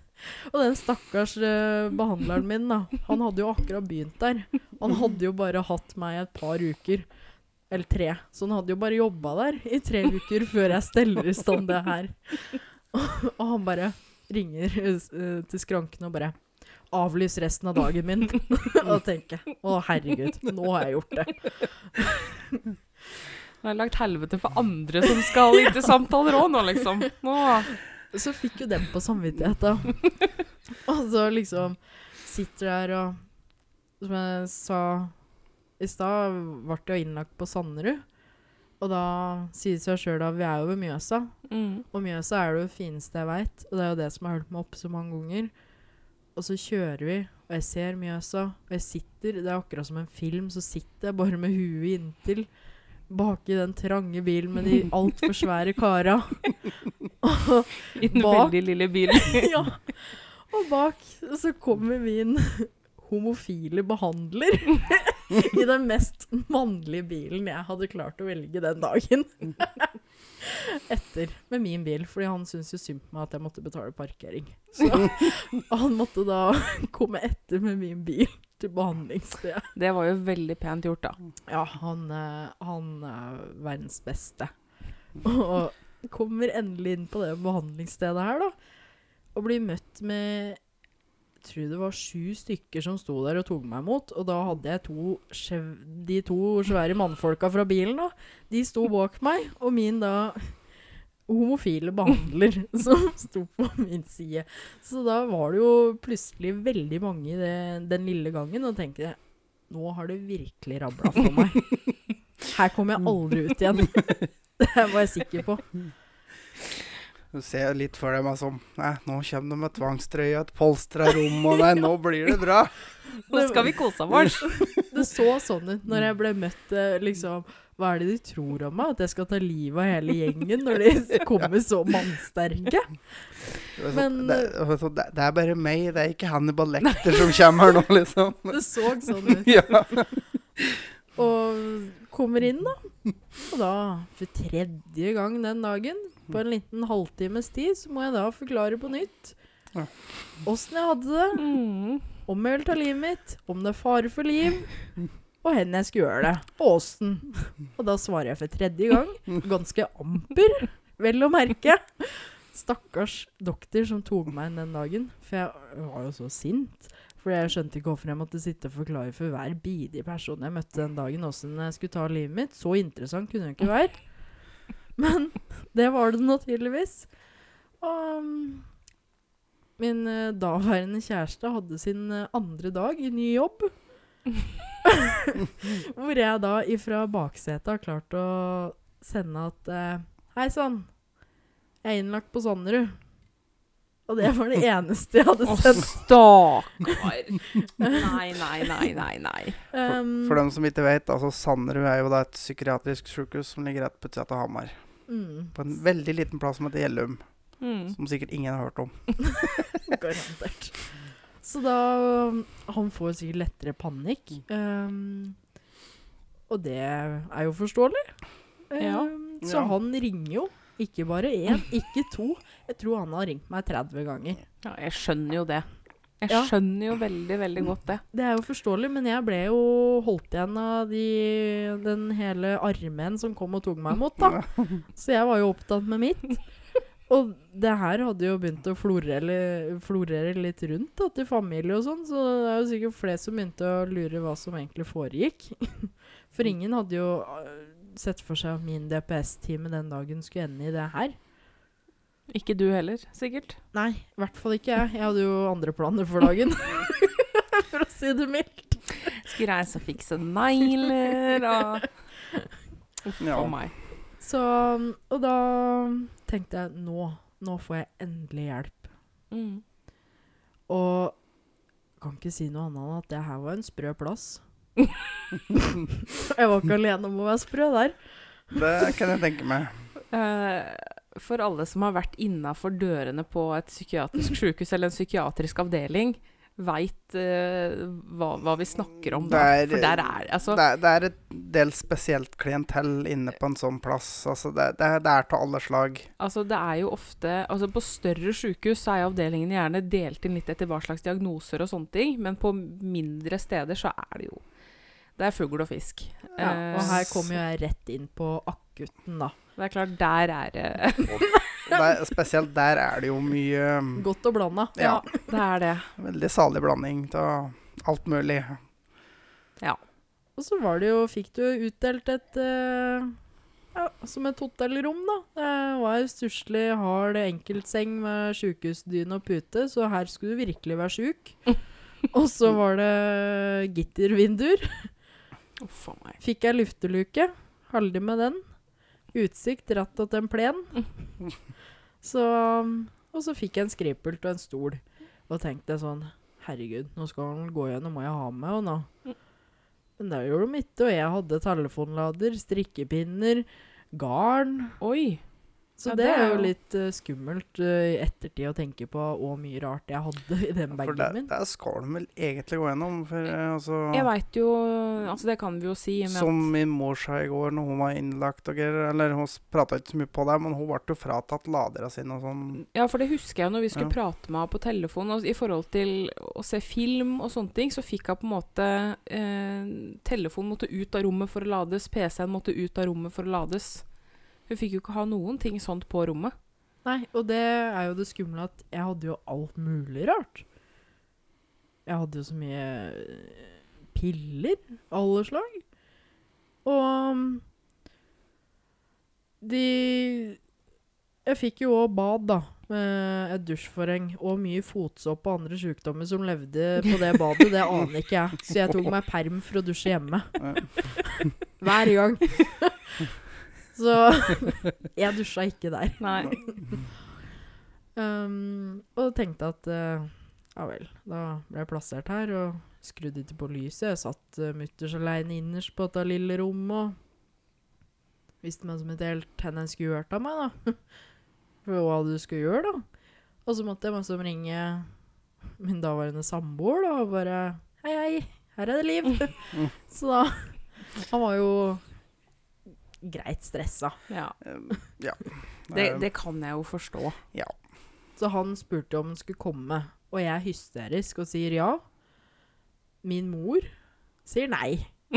Og den stakkars eh, behandleren min, da, han hadde jo akkurat begynt der. Han hadde jo bare hatt meg et par uker. Eller tre. Så han hadde jo bare jobba der i tre uker før jeg steller i stand det her. Og han bare ringer eh, til skranken og bare Avlys resten av dagen min. og tenke å herregud, nå har jeg gjort det.
Nå har jeg lagt helvete for andre som skal inn til samtaler òg nå, liksom. Nå.
Så fikk jo dem på samvittigheten. og så liksom sitter der og Som jeg sa i stad, ble jeg innlagt på Sanderud. Og da sier det seg sjøl at vi er jo ved Mjøsa.
Mm.
Og Mjøsa er det fineste jeg veit, og det er jo det som har holdt meg oppe så mange ganger. Og så kjører vi, og jeg ser Mjøsa, og jeg sitter Det er akkurat som en film, så sitter jeg bare med huet inntil. Baki den trange bilen med de altfor svære kara.
I den veldig lille bilen.
ja. og bak så kommer min homofile behandler i den mest mannlige bilen jeg hadde klart å velge den dagen. Etter med min bil, fordi han syntes jo synd på meg at jeg måtte betale parkering. Så han måtte da komme etter med min bil til behandlingsstedet.
Det var jo veldig pent gjort, da.
Ja, han, eh, han er verdens beste. Og kommer endelig inn på det behandlingsstedet her, da. Og blir møtt med tror det var sju stykker som sto der og tok meg imot. Og da hadde jeg to de to svære mannfolka fra bilen, da. De sto bak meg, og min da homofile behandler som sto på min side. Så da var det jo plutselig veldig mange i det, den lille gangen, og tenkte jeg nå har det virkelig rabla for meg. Her kommer jeg aldri ut igjen. Det var jeg sikker på.
Du ser litt for dem er som Nei, nå kommer de med tvangstrøye et polstra rom, og nei, nå blir det bra.
Nå skal vi kose oss.
Det så sånn ut når jeg ble møtt eh, liksom Hva er det de tror om meg? At jeg skal ta livet av hele gjengen når de kommer så mannsterke?
Er
Men,
sånn- det, det, det er bare meg, det er ikke Hannibal Lekter som kommer her nå, liksom.
Det så sånn ut.
Ja.
Og kommer inn, da. Og da, for tredje gang den dagen, på en liten halvtimes tid, så må jeg da forklare på nytt åssen jeg hadde det,
Mm.
om jeg vil ta livet mitt, om det er fare for liv, og hen jeg skulle gjøre det, og åssen. Og da svarer jeg for tredje gang, ganske amper, vel å merke. Stakkars doktor som tok meg inn den dagen, for jeg var jo så sint. For jeg skjønte ikke hvorfor jeg måtte sitte og forklare for hver bidige person jeg møtte den dagen, åssen jeg skulle ta livet mitt. Så interessant kunne det ikke være. Men det var det nå tydeligvis. Og um, min eh, daværende kjæreste hadde sin eh, andre dag i ny jobb. Hvor jeg da ifra baksetet har klart å sende at eh, Hei sann, jeg er innlagt på Sanderud. Og det var det eneste jeg hadde
Å,
sendt.
stakkar. Nei, nei, nei, nei. nei.
For,
Um,
for dem som ikke vet, altså Sanderud er jo da et psykiatrisk sykehus som ligger rett på utsida av Hamar.
mm,
På en veldig liten plass som heter Gjellum,
Mm.
som sikkert ingen har hørt om.
garantert. Så da um, Han får sikkert lettere panikk. Um, og det er jo forståelig.
Ja.
Um, så
Ja.
han ringer jo. Ikke bare én, ikke to. Jeg tror han har ringt meg 30 ganger.
Ja, jeg skjønner jo det. Jeg
Ja.
skjønner jo veldig, veldig godt det.
Det er jo forståelig, men jeg ble jo holdt igjen av de, den hele armen som kom og tok meg imot, da. Så jeg var jo opptatt med mitt. Og det her hadde jo begynt å florere, florere litt rundt da, til familie og sånn, så det er jo sikkert flere som begynte å lure hva som egentlig foregikk. For ingen hadde jo sett for seg at min DPS-time den dagen skulle ende i det her.
Ikke du heller, sikkert.
Nei, i hvert fall ikke jeg. Jeg hadde jo andre planer for dagen. for å si det mildt.
Skulle reise og fikse negler og Uff
Ja.
meg.
Så, og da tenkte jeg nå, nå får jeg endelig hjelp.
Mm.
Og kan ikke si noe annet enn at det her var en sprø plass. jeg var ikke alene om å være sprø der.
Det kan jeg tenke meg.
Eh, for alle som har vært innafor dørene på et psykiatrisk sykehus eller en psykiatrisk avdeling, veit hva, hva vi snakker om da.
Det er-
For der er altså,
Det er, det er et del spesielt klientell inne på en sånn plass. Altså det, det, er- det er til alle slag.
altså det er jo ofte altså På større sykehus så er avdelingene gjerne delt inn litt etter hva slags diagnoser og sånne ting, men på mindre steder så er det jo Det er fugl og fisk.
Ja,
Eh,
og her kommer jo jeg rett inn på akutten, da.
Det er klart, der er det
der, spesielt der er det jo mye
Godt og blanda.
Ja.
Det er det.
Veldig salig blanding av alt mulig. Ja.
Og så var det jo, fikk du utdelt et eh, ja, Som et hotellrom, da. Det var jo stusslig hard enkeltseng med sjukehusdyne og pute, så her skulle du virkelig være sjuk. Og så var det gittervinduer.
Meg.
Fikk jeg lufteluke. Heldig med den. Utsikt rett til en plen. Så Og så fikk jeg en skrivepult og en stol. Og tenkte sånn Herregud, nå skal han gå igjen, nå må jeg ha med henne nå. Men det gjorde de ikke, og jeg hadde telefonlader, strikkepinner, garn.
Oi!
Så
Ja,
det, er jo litt uh, skummelt uh, i ettertid å tenke på hvor mye rart jeg hadde i den
For
bagen
det,
min.
det skal de vel egentlig gå gjennom. For uh, altså
Jeg veit jo Altså, det kan vi jo si. med
Som min mor sa i går når hun var innlagt og greier. Eller hun prata ikke så mye på det, men hun ble jo fratatt ladera sine og sånn.
Ja, for det husker jeg når vi skulle
Ja.
prate med henne på telefon. Og I forhold til å se film og sånne ting, så fikk hun på en måte Telefonen måtte ut av rommet for å lades, PC-en måtte ut av rommet for å lades. Hun fikk jo ikke ha noen ting sånt på rommet.
Nei, og det er jo det skumle at jeg hadde jo alt mulig rart. Jeg hadde jo så mye piller piller, alle slag. Og um, de Jeg fikk jo òg bad, da. Med et dusjforheng og mye fotsopp og andre sykdommer som levde på det badet. Det aner ikke jeg. Så jeg tok meg perm for å dusje hjemme. Hver gang. Så jeg dusja ikke der.
Nei.
Um, og tenkte at uh, ja vel, da ble jeg plassert her og skrudde ikke på lyset. Jeg satt uh, mutters aleine innerst på dette lille rommet. visste meg som et helt hen jeg skulle hørt av meg, da. For hva du skulle gjøre, da. Og så måtte jeg masse ringe min daværende samboer, da, og bare Hei, hei, her er det liv. så da Han var jo greit stressa.
Ja.
Um, ja.
Det,
Eh,
det kan jeg jo forstå.
Så han spurte om han skulle komme, og jeg er hysterisk og sier ja. Min mor sier nei.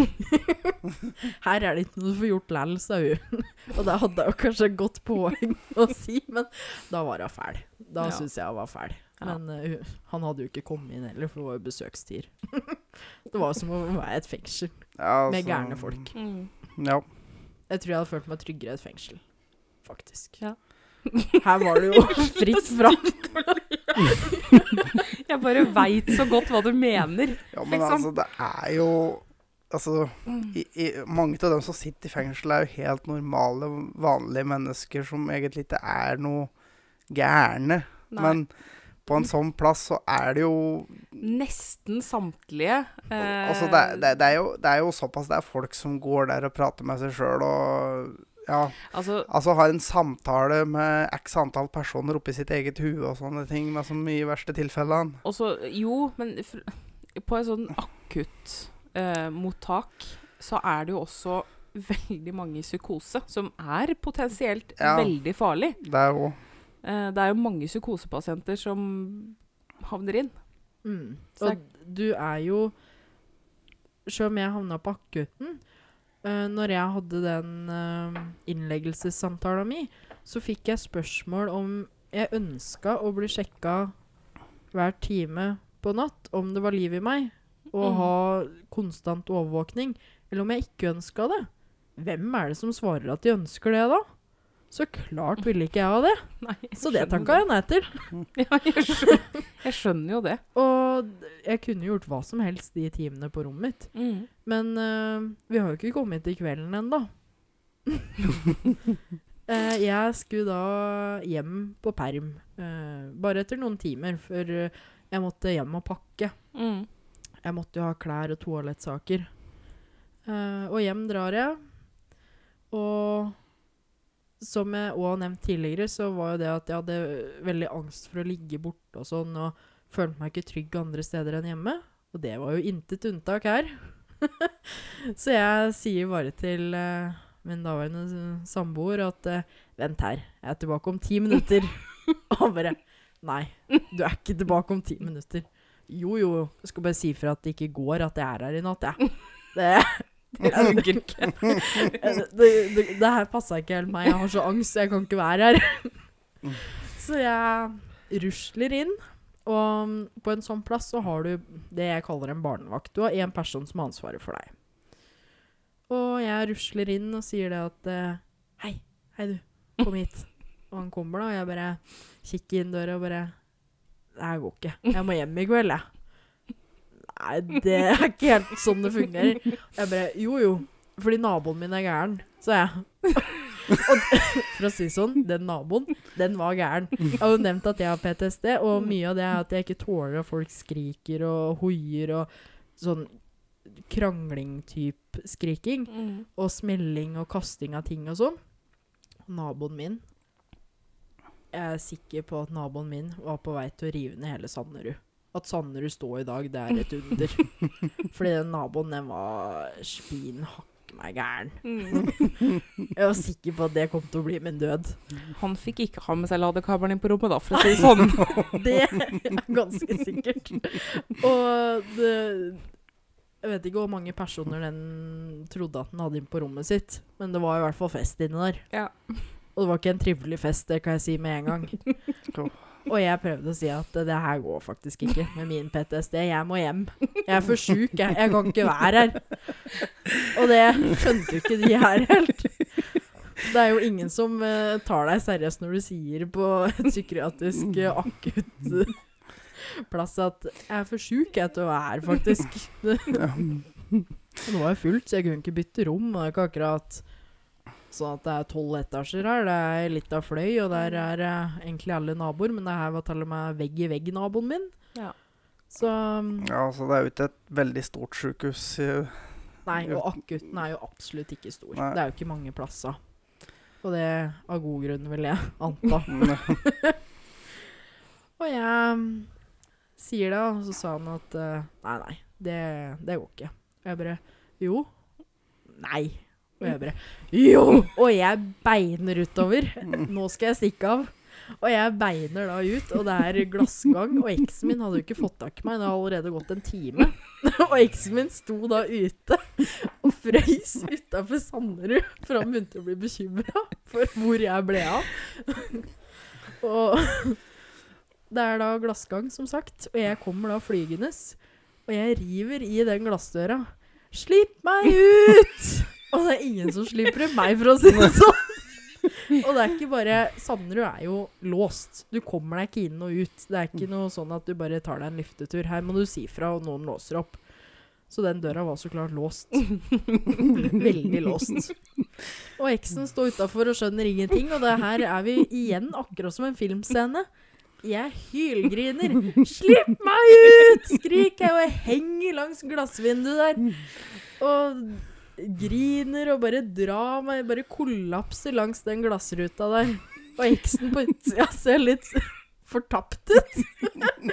Her er det ikke noe du får gjort lell, sa hun. og det hadde jeg jo kanskje et godt poeng å si, men da var hun fæl. Da
Ja.
syns jeg hun var fæl.
Ja.
Men uh, han hadde jo ikke kommet inn heller, for det var jo besøkstid. det var som å være i et fengsel
ja,
med
altså,
gærne folk.
Ja.
Jeg tror jeg hadde følt meg tryggere i et fengsel, faktisk.
Ja.
Her var det jo fritt fram.
Jeg bare veit så godt hva du mener.
ja, men
Liksom.
altså, det er jo Altså, i, i, mange av dem som sitter i fengsel, er jo helt normale, vanlige mennesker som egentlig ikke er noe gærne.
Nei.
Men på en sånn plass så er det jo
Nesten samtlige. eh,
Altså, det, er- det, det, er jo, det er jo såpass Det er folk som går der og prater med seg sjøl og ja,
Altså,
altså har en samtale med x antall personer oppi sitt eget hue og sånne ting, med så i verste tilfellene.
også Jo, men på en sånn akuttmottak eh, så er det jo også veldig mange i psykose, som er potensielt
Ja.
veldig farlig.
Det er jo
Eh, det er jo mange psykosepasienter som havner inn.
Mm. Og du er jo Selv om jeg havna på akutten uh, Når jeg hadde den uh, innleggelsessamtalen min, så fikk jeg spørsmål om jeg ønska å bli sjekka hver time på natt om det var liv i meg, og
Mm.
ha konstant overvåkning, eller om jeg ikke ønska det. Hvem er det som svarer at de ønsker det, da? Så klart ville ikke jeg ha det.
Nei, jeg
Så det takka jeg nei til.
Ja, jeg skjønner, jeg skjønner jo det.
Og jeg kunne gjort hva som helst de timene på rommet mitt.
Mm.
Men uh, vi har jo ikke kommet til kvelden ennå. uh, jeg skulle da hjem på perm. Uh, bare etter noen timer, for eh, jeg måtte hjem og pakke.
Mm.
Jeg måtte jo ha klær og toalettsaker. Eh, og hjem drar jeg. Og som jeg òg har nevnt tidligere, så var jo det at jeg hadde veldig angst for å ligge borte og sånn, og følte meg ikke trygg andre steder enn hjemme. Og det var jo intet unntak her. så jeg sier bare til uh, min daværende samboer at uh, Vent her, jeg er tilbake om ti minutter. og han bare Nei, du er ikke tilbake om ti minutter. Jo, jo, jeg skal bare si fra at det ikke går at jeg er her i natt, jeg. Det,
Det ikke.
det, det, det her passa ikke helt meg. Jeg har så angst, jeg kan ikke være her. Så jeg rusler inn. Og på en sånn plass så har du det jeg kaller en barnevakt. Du har én person som har ansvaret for deg. Og jeg rusler inn og sier det at eh, Hei, hei du, kom hit. Og han kommer da, og jeg bare kikker inn døra og bare Det her går ikke. Jeg må hjem i kveld, jeg. Nei, det er ikke helt sånn det fungerer. Jeg bare Jo, jo. Fordi naboen min er gæren, sa jeg. og for å si sånn, den naboen, den var gæren. Jeg har jo nevnt at jeg har PTSD, og mye av det er at jeg ikke tåler at folk skriker og hoier og sånn krangling-type skriking.
Mm.
Og smelling og kasting av ting og sånn. Naboen min Jeg er sikker på at naboen min var på vei til å rive ned hele Sanderud. At Sanderud står i dag, det er et under. Fordi den naboen, den var spin hakke meg gæren.
Mm.
Jeg var sikker på at det kom til å bli min død.
Han fikk ikke ha med seg ladekabelen inn på rommet, da, for å si det sånn.
Det er ganske sikkert. Og det Jeg vet ikke hvor mange personer den trodde at den hadde inn på rommet sitt, men det var i hvert fall fest inni der.
Ja.
Og det var ikke en trivelig fest, det kan jeg si med en gang. Og jeg prøvde å si at det her går faktisk ikke med min PTSD. Jeg må hjem. Jeg er for sjuk, jeg. Jeg kan ikke være her. Og det skjønte jo ikke de her helt. Det er jo ingen som uh, tar deg seriøst når du sier på et psykiatrisk uh, akutt eh, plass at 'jeg er for sjuk jeg til å være her', faktisk.
Ja.
Det var jo fullt, så jeg kunne ikke bytte rom. Og er ikke akkurat sånn at det er tolv etasjer her. Det er litt av fløy, og der er eh, egentlig alle naboer. Men det her var til og med vegg i vegg-naboen min.
Ja.
Så
ja, så det er jo ikke et veldig stort sjukehus.
Nei, og akutten er jo absolutt ikke stor.
Nei.
Det er jo ikke mange plasser. Og det av god grunn, vil jeg anta.
Mm.
Og jeg mm, sier det, og så sa han at eh, nei, nei, det, det går ikke. Og jeg bare jo. Nei. Og jeg bare jo! Og jeg beiner utover. Nå skal jeg stikke av. Og jeg beiner da ut, og det er glassgang. Og eksen min hadde jo ikke fått tak i meg. Det har allerede gått en time. Og eksen min sto da ute og frøys utafor Sanderud, for han begynte å bli bekymra for hvor jeg ble av. Og det er da glassgang, som sagt, og jeg kommer da flygende. Og jeg river i den glassdøra. Slipp meg ut! Og det er ingen som slipper meg, for å si det sånn. Og det er ikke bare Sanderud er jo låst. Du kommer deg ikke inn og ut. Det er ikke noe sånn at du bare tar deg en luftetur. Her må du si fra, og noen låser opp. Så den døra var så klart låst. Veldig låst. Og eksen står utafor og skjønner ingenting, og det her er vi igjen akkurat som en filmscene. Jeg hylgriner. 'Slipp meg ut!' skriker jeg, og jeg henger langs glassvinduet der. Og griner og bare drar meg, bare kollapser langs den glassruta der. Og eksen på utsida ser litt fortapt ut.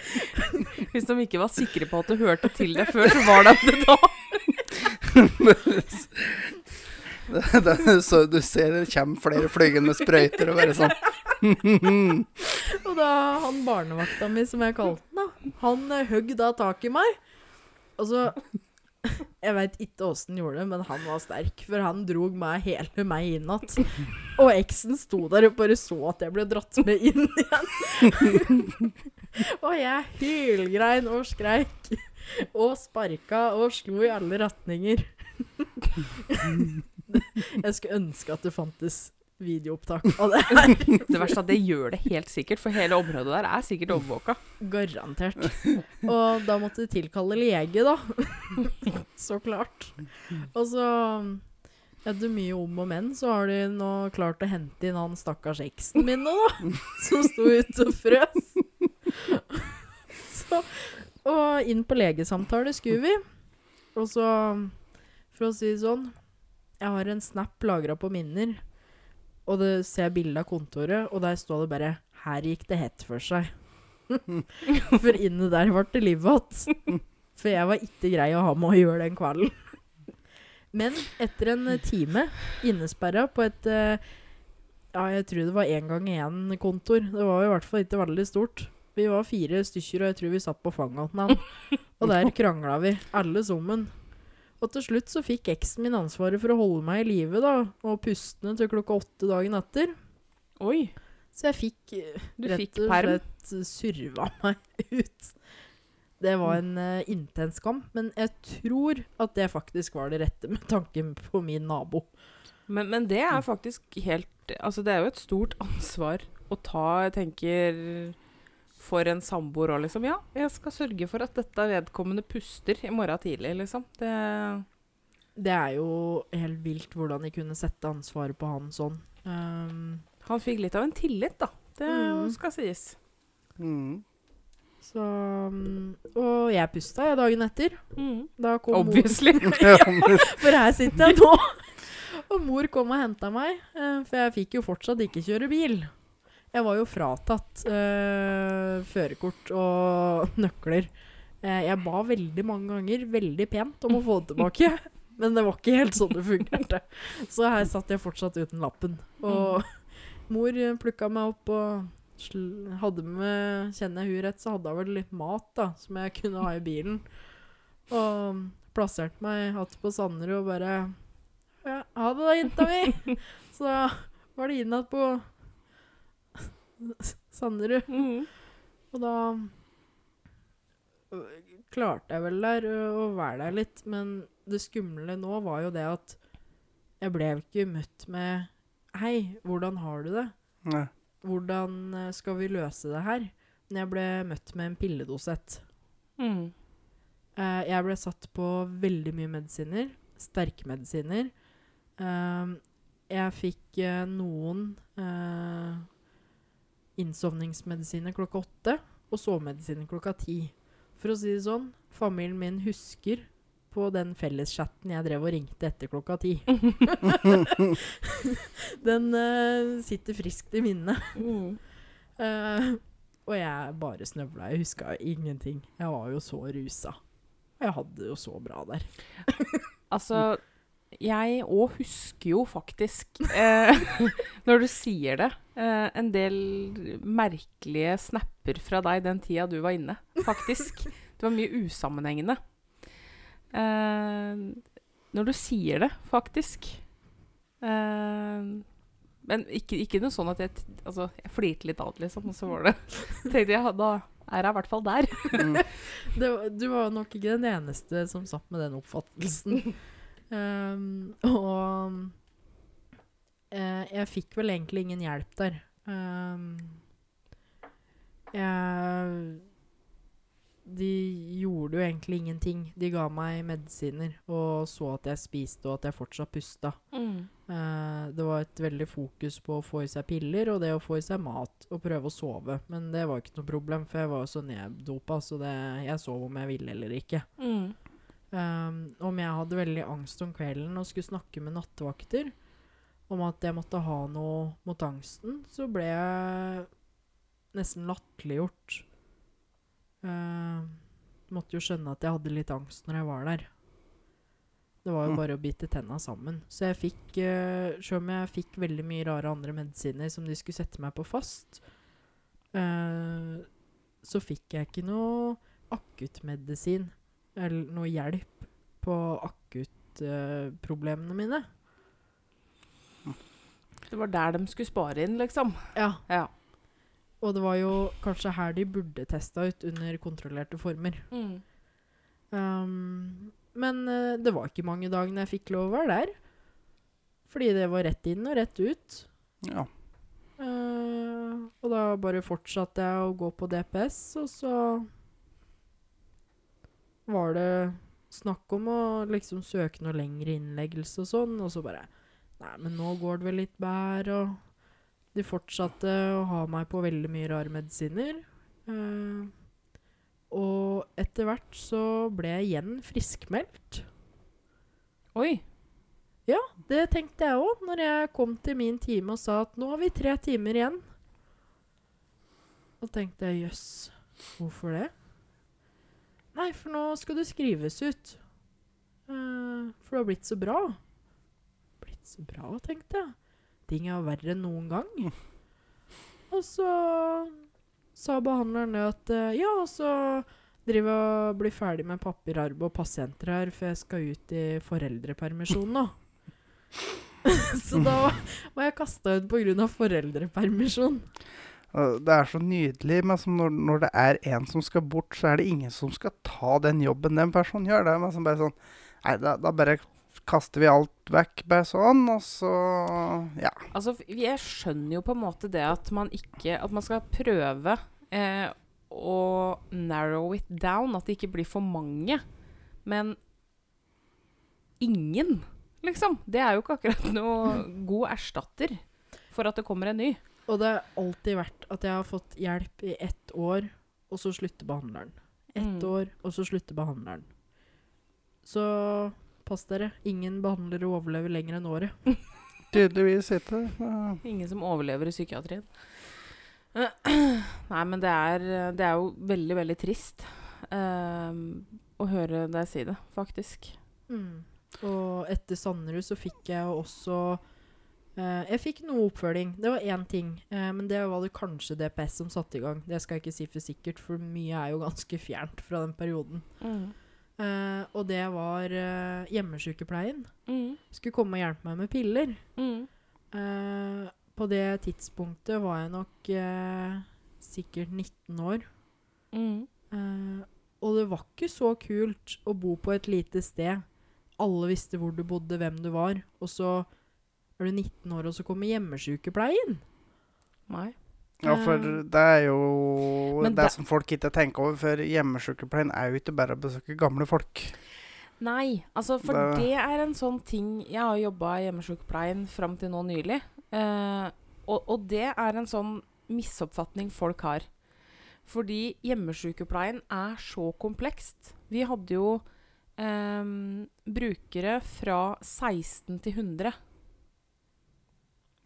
Hvis de ikke var sikre på at du hørte til det før, så var det det da.
Det, det, så du ser det kommer flere flygende sprøyter og bare sånn
Og da han barnevakta mi, som jeg kalte han, da, han eh, høgg da tak i meg. Og så Jeg veit ikke åssen han gjorde det, men han var sterk. For han drog meg hele meg inn igjen. Og eksen sto der og bare så at jeg ble dratt med inn igjen. og jeg hylgrein og skreik. Og sparka og slo i alle retninger. jeg skulle ønske at det fantes videoopptak av det her.
Det verste er at det gjør det helt sikkert, for hele området der er sikkert overvåka.
Garantert. Og da måtte de tilkalle lege, da. så klart. Og så etter mye om og men, så har de nå klart å hente inn han stakkars eksen min nå, da. Som sto ute og frøs. Så, og inn på legesamtale skulle vi. Og så, for å si det sånn Jeg har en snap lagra på minner. Og det ser jeg bilde av kontoret, og der står det bare 'Her gikk det hett for seg'. for inni der ble det liv igjen. For jeg var ikke grei å ha med å gjøre den kvelden. Men etter en eh, time innesperra på et eh, Ja, jeg tror det var én gang én-kontor. Det var i hvert fall ikke veldig stort. Vi var fire stykker, og jeg tror vi satt på fanget hans. han. Og der krangla vi, alle sammen. Og til slutt så fikk eksen min ansvaret for å holde meg i live, da, og pustende til klokka åtte dagen etter.
Oi.
Så jeg fikk eh,
Du
rett og slett surva meg ut. Det var en uh, intens kamp, men jeg tror at det faktisk var det rette med tanken på min nabo.
Men, men det er faktisk helt Altså, det er jo et stort ansvar å ta, jeg tenker for en samboer òg, liksom. Ja, jeg skal sørge for at dette vedkommende puster i morgen tidlig, liksom. Det
Det er jo helt vilt hvordan de kunne sette ansvaret på han sånn. Um,
Han fikk litt av en tillit, da. Det
Mm.
skal sies.
mm.
så um, Og jeg pusta jeg dagen etter.
Mm.
Da kom mor
Obviously.
Ja,
For her sitter jeg nå. Og mor kom og henta meg, eh, for jeg fikk jo fortsatt ikke kjøre bil. Jeg var jo fratatt eh, førerkort og nøkler. Eh, jeg ba veldig mange ganger, veldig pent, om å få det tilbake. Men det var ikke helt sånn det fungerte. Så her satt jeg fortsatt uten lappen. Og mor plukka meg opp og hadde med Kjenner jeg hun rett, så hadde hun vel litt mat da, som jeg kunne ha i bilen. Og plasserte meg hatt på Sanderud og bare ja, Ha det da, jenta mi! Så var det inn igjen på Sanderud.
Mm.
Og da øh, klarte jeg vel der øh, å være der litt, men det skumle nå var jo det at jeg ble ikke møtt med Hei, hvordan har du det?
Nei.
Hvordan øh, skal vi løse det her? Men jeg ble møtt med en pilledosett.
Mm.
Eh, jeg ble satt på veldig mye medisiner. Sterke medisiner. Ehm, jeg fikk eh, noen eh, innsovningsmedisiner klokka åtte og sovemedisiner klokka ti. For å si det sånn, familien min husker på den felleschatten jeg drev og ringte etter klokka ti. den uh, sitter friskt i minnet.
Mm.
Uh, og jeg bare snøvla. Jeg huska ingenting. Jeg var jo så rusa. Og jeg hadde det jo så bra der.
Altså, jeg òg husker jo faktisk, eh, når du sier det, eh, en del merkelige snapper fra deg den tida du var inne. Faktisk. Det var mye usammenhengende. Eh, når du sier det, faktisk. Eh, men ikke, ikke noe sånn at jeg, altså, jeg flirte litt av det, liksom. Og så var det Tenkte jeg, da er jeg i hvert fall der.
Mm.
Det, du var nok ikke den eneste som satt med den oppfattelsen. Um, og uh, jeg fikk vel egentlig ingen hjelp der. Um, jeg De gjorde jo egentlig ingenting. De ga meg medisiner og så at jeg spiste og at jeg fortsatt pusta. Eh, det var et veldig fokus på å få i seg piller og det å få i seg mat og prøve å sove. Men det var ikke noe problem, for jeg var jo så neddopa, så det, jeg sov om jeg ville eller ikke.
Mm.
Um, om jeg hadde veldig angst om kvelden og skulle snakke med nattevakter om at jeg måtte ha noe mot angsten, så ble jeg nesten latterliggjort. Uh, måtte jo skjønne at jeg hadde litt angst når jeg var der. Det var jo
Mm.
bare å bite tenna sammen. Så jeg fikk, uh, selv om jeg fikk veldig mye rare andre medisiner som de skulle sette meg på fast, uh, så fikk jeg ikke noe akuttmedisin eller noe hjelp på akuttproblemene mine.
Det var der de skulle spare inn, liksom.
Ja.
Ja.
Og det var jo kanskje her de burde testa ut under kontrollerte former.
Mm.
Um, men uh, det var ikke mange dagene jeg fikk lov å være der. Fordi det var rett inn og rett ut.
Ja.
Uh, og da bare fortsatte jeg å gå på DPS, og så var det snakk om å liksom søke noe lengre innleggelse og sånn, og så bare Nei, men nå går det vel litt bedre, og de fortsatte å ha meg på veldig mye rare medisiner. Uh, og etter hvert så ble jeg igjen friskmeldt.
Oi.
Ja, Det tenkte jeg òg når jeg kom til min time og sa at nå har vi tre timer igjen. Og tenkte jeg jøss, hvorfor det? Nei, for nå skal det skrives ut. Uh, for det har blitt så bra. Blitt så bra, tenkte jeg. Ting er verre enn noen gang. Og så sa behandleren det at uh, ja, og så driver jeg og blir ferdig med papirarbeid og pasienter her, for jeg skal ut i foreldrepermisjon nå. så da var jeg kasta ut pga. foreldrepermisjon.
Det er så nydelig, men når, når det er en som skal bort, så er det ingen som skal ta den jobben den personen gjør. Det er liksom bare sånn Nei, da, da bare kaster vi alt vekk, bare sånn, og så Ja.
Altså, jeg skjønner jo på en måte det at man ikke At man skal prøve eh, å narrow it down. At det ikke blir for mange. Men ingen, liksom. Det er jo ikke akkurat noe god erstatter for at det kommer en ny.
Og det har alltid vært at jeg har fått hjelp i ett år, og så slutter behandleren. Ett
Mm.
år, og så slutter behandleren. Så pass dere. Ingen behandlere overlever lenger enn året.
Tydeligvis ikke. Ja.
Ingen som overlever i psykiatrien. Nei, men det er, det er jo veldig, veldig trist uh, å høre deg si det, faktisk.
Mm. Og etter Sanderud så fikk jeg jo også eh, Jeg fikk noe oppfølging. Det var én ting. Uh, men det var det kanskje DPS som satte i gang. Det skal jeg ikke si for sikkert, for mye er jo ganske fjernt fra den perioden. Eh, og det var uh, hjemmesykepleien.
Mm.
Skulle komme og hjelpe meg med piller.
Mm.
På det tidspunktet var jeg nok sikkert 19 år.
Mm.
Og det var ikke så kult å bo på et lite sted. Alle visste hvor du bodde, hvem du var. Og så er du 19 år, og så kommer hjemmesykepleien.
Nei.
ja, for
Eh.
det er jo
Men
det
det-
som folk ikke tenker over, for hjemmesykepleien er jo ikke bare å besøke gamle folk.
Nei, altså for
Det-
det er en sånn ting Jeg har jobba i hjemmesykepleien fram til nå nylig. Eh, og, og det er en sånn misoppfatning folk har. Fordi hjemmesykepleien er så komplekst. Vi hadde jo eh, brukere fra 16 til 100.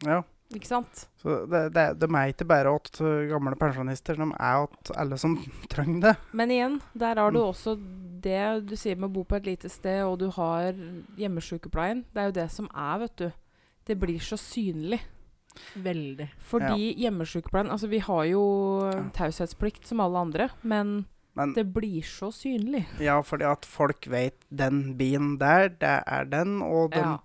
Ja.
Ikke sant?
Så det, det, de er ikke bare åt uh, gamle pensjonister, de er åt alle som trenger det.
Men igjen, der har du
Mm.
også det du sier med å bo på et lite sted, og du har hjemmesykepleien. Det er jo det som er, vet du. Det blir så synlig.
Veldig.
Fordi hjemmesykepleien Altså, vi har jo
Ja.
taushetsplikt som alle andre, men
Men
det blir så synlig.
ja, fordi at folk vet den bien der, det er den, og den,
Ja.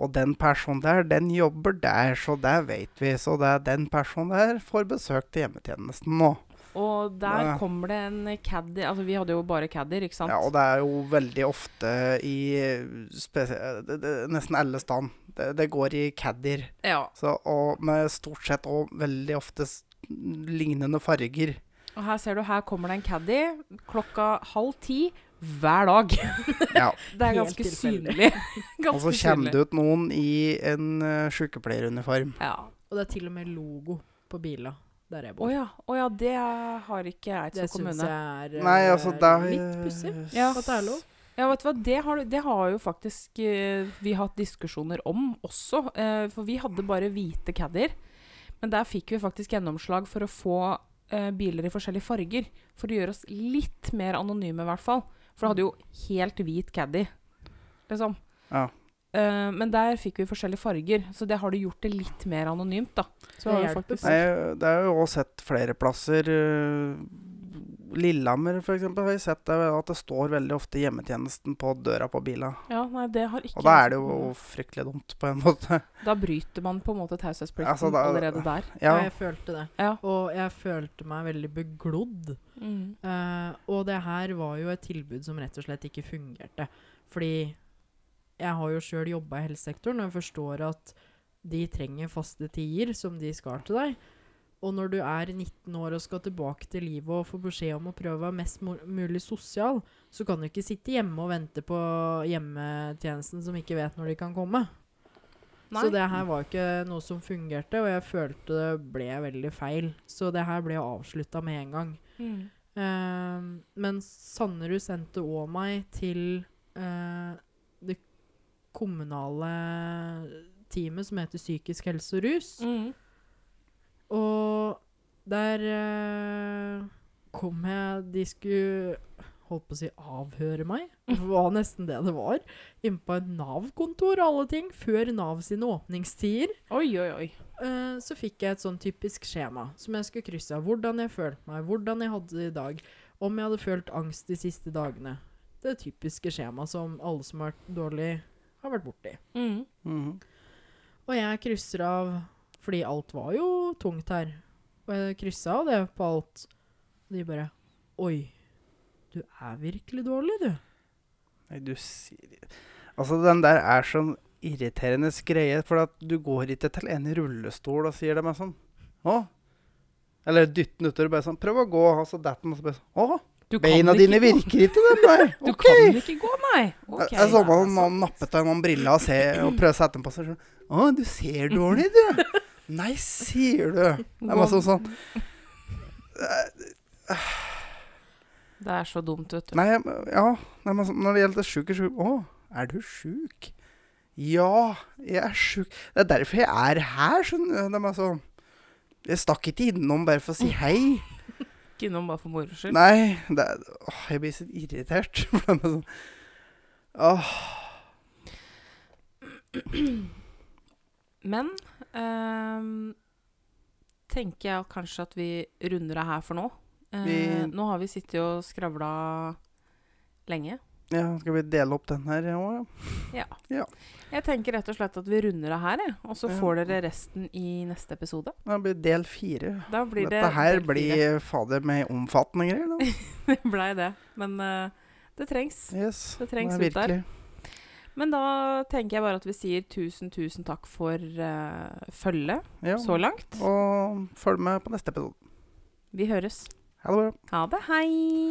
Og den personen der, den jobber der, så det vet vi. Så det er den personen der får besøk til hjemmetjenesten nå.
Og der kommer det en caddy Altså, vi hadde jo bare caddier, ikke sant?
Ja, og det er jo veldig ofte i det, det, Nesten alle steder. Det, det går i caddier.
Ja.
Så, og med stort sett og veldig ofte lignende farger.
Og her ser du, her kommer det en caddy klokka halv ti hver dag.
Ja.
Det er ganske
synlig.
synlig.
Og så kommer det ut noen i en uh, sykepleieruniform.
Ja.
Og det er til og med logo på biler der jeg
Å
bor.
ja. Oh ja, det har ikke
det
Eidsvoll
syns
kommune.
jeg er
Nei,
eh,
altså, det
litt pussig.
Ja.
At det er lov.
Ja, vet du hva, det har, det har jo faktisk uh, vi hatt diskusjoner om også. Uh, for vi hadde bare hvite caddier. Men der fikk vi faktisk gjennomslag for å få eh, biler i forskjellige farger. For å gjøre oss litt mer anonyme, i hvert fall. For det hadde jo helt hvit caddy, liksom.
Ja.
Uh, men der fikk vi forskjellige farger, så det har du gjort det litt mer anonymt, da. Så
Det
har vi faktisk
på.
Nei, det er jo også sett flere plasser. uh, Lillehammer for eksempel, har jeg sett det, at det står veldig ofte hjemmetjenesten på døra på bila.
Ja, nei, det har ikke
Og da er det jo fryktelig dumt, på en måte.
Da bryter man på en måte taushetsplikten
Altså,
allerede der.
Ja.
Ja,
jeg følte det.
Ja.
Og jeg følte meg veldig beglodd.
Mm.
Uh, og det her var jo et tilbud som rett og slett ikke fungerte. Fordi jeg har jo sjøl jobba i helsesektoren, og jeg forstår at de trenger faste tider som de skal til deg. Og når du er 19 år og skal tilbake til livet og får beskjed om å prøve å være mest mulig sosial, så kan du ikke sitte hjemme og vente på hjemmetjenesten som ikke vet når de kan komme.
Nei.
Så det her var ikke noe som fungerte, og jeg følte det ble veldig feil. Så det her ble avslutta med en gang.
Mm.
Uh, men Sannerud sendte òg meg til uh, det kommunale teamet som heter Psykisk helse og rus.
Mm.
Og der eh, kom jeg De skulle holdt på å si avhøre meg. Det var nesten det det var. Inne på et Nav-kontor og alle ting. Før Nav sine åpningstider.
Oi, oi, oi.
Eh, så fikk jeg et sånn typisk skjema som jeg skulle krysse av. Hvordan jeg følte meg, hvordan jeg hadde det i dag. Om jeg hadde følt angst de siste dagene. Det typiske skjemaet som alle som har vært dårlig, har vært borti.
Mm.
Mhm.
Og jeg krysser av fordi alt var jo tungt her. Og jeg kryssa av det på alt. Og de bare Oi, du er virkelig dårlig, du.
Nei, du sier Altså, den der er sånn irriterende greie, for at du går ikke til en i rullestol og sier det med sånn Å? Eller dytter den utover og bare sånn Prøv å gå, og så detter den, og så bare sånn Å,
Du
beina dine
gå.
virker ikke, den der.
Du
okay.
kan ikke gå, nei.
Det
Ok.
er man,
det er
man nappet av noen briller og, ser, og prøver å sette dem på seg sjøl. Å, du ser dårlig, du. Nei, sier du. Det er masse sånn
Det er så dumt, vet du.
Nei, ja. Når det gjelder sjuk er sjuk Å, er du sjuk? Ja, jeg er sjuk. Det er derfor jeg er her, skjønner du. Sånn Jeg stakk ikke innom bare for å si hei.
Ikke innom bare for moro skyld.
Nei, det er, åh, jeg blir så irritert. Er sånn Åh.
Men ehm, tenker jeg kanskje at vi runder av her for nå. Uh,
Vi-
Nå har vi sittet og skravla lenge.
Ja, skal vi dele opp den her òg, ja?
Jeg tenker rett og slett at vi runder av her. Og så får dere resten i neste episode.
Da blir del fire.
Da blir det
Dette her blir fader meg omfattende greier.
Det blei det. Men uh, det trengs.
Yes.
Det trengs ut der. Men da tenker jeg bare at vi sier tusen, tusen takk for uh, følget
Ja.
så langt.
Og følg med på neste episode.
Vi høres.
Ha det bra.
Ha det. Hei!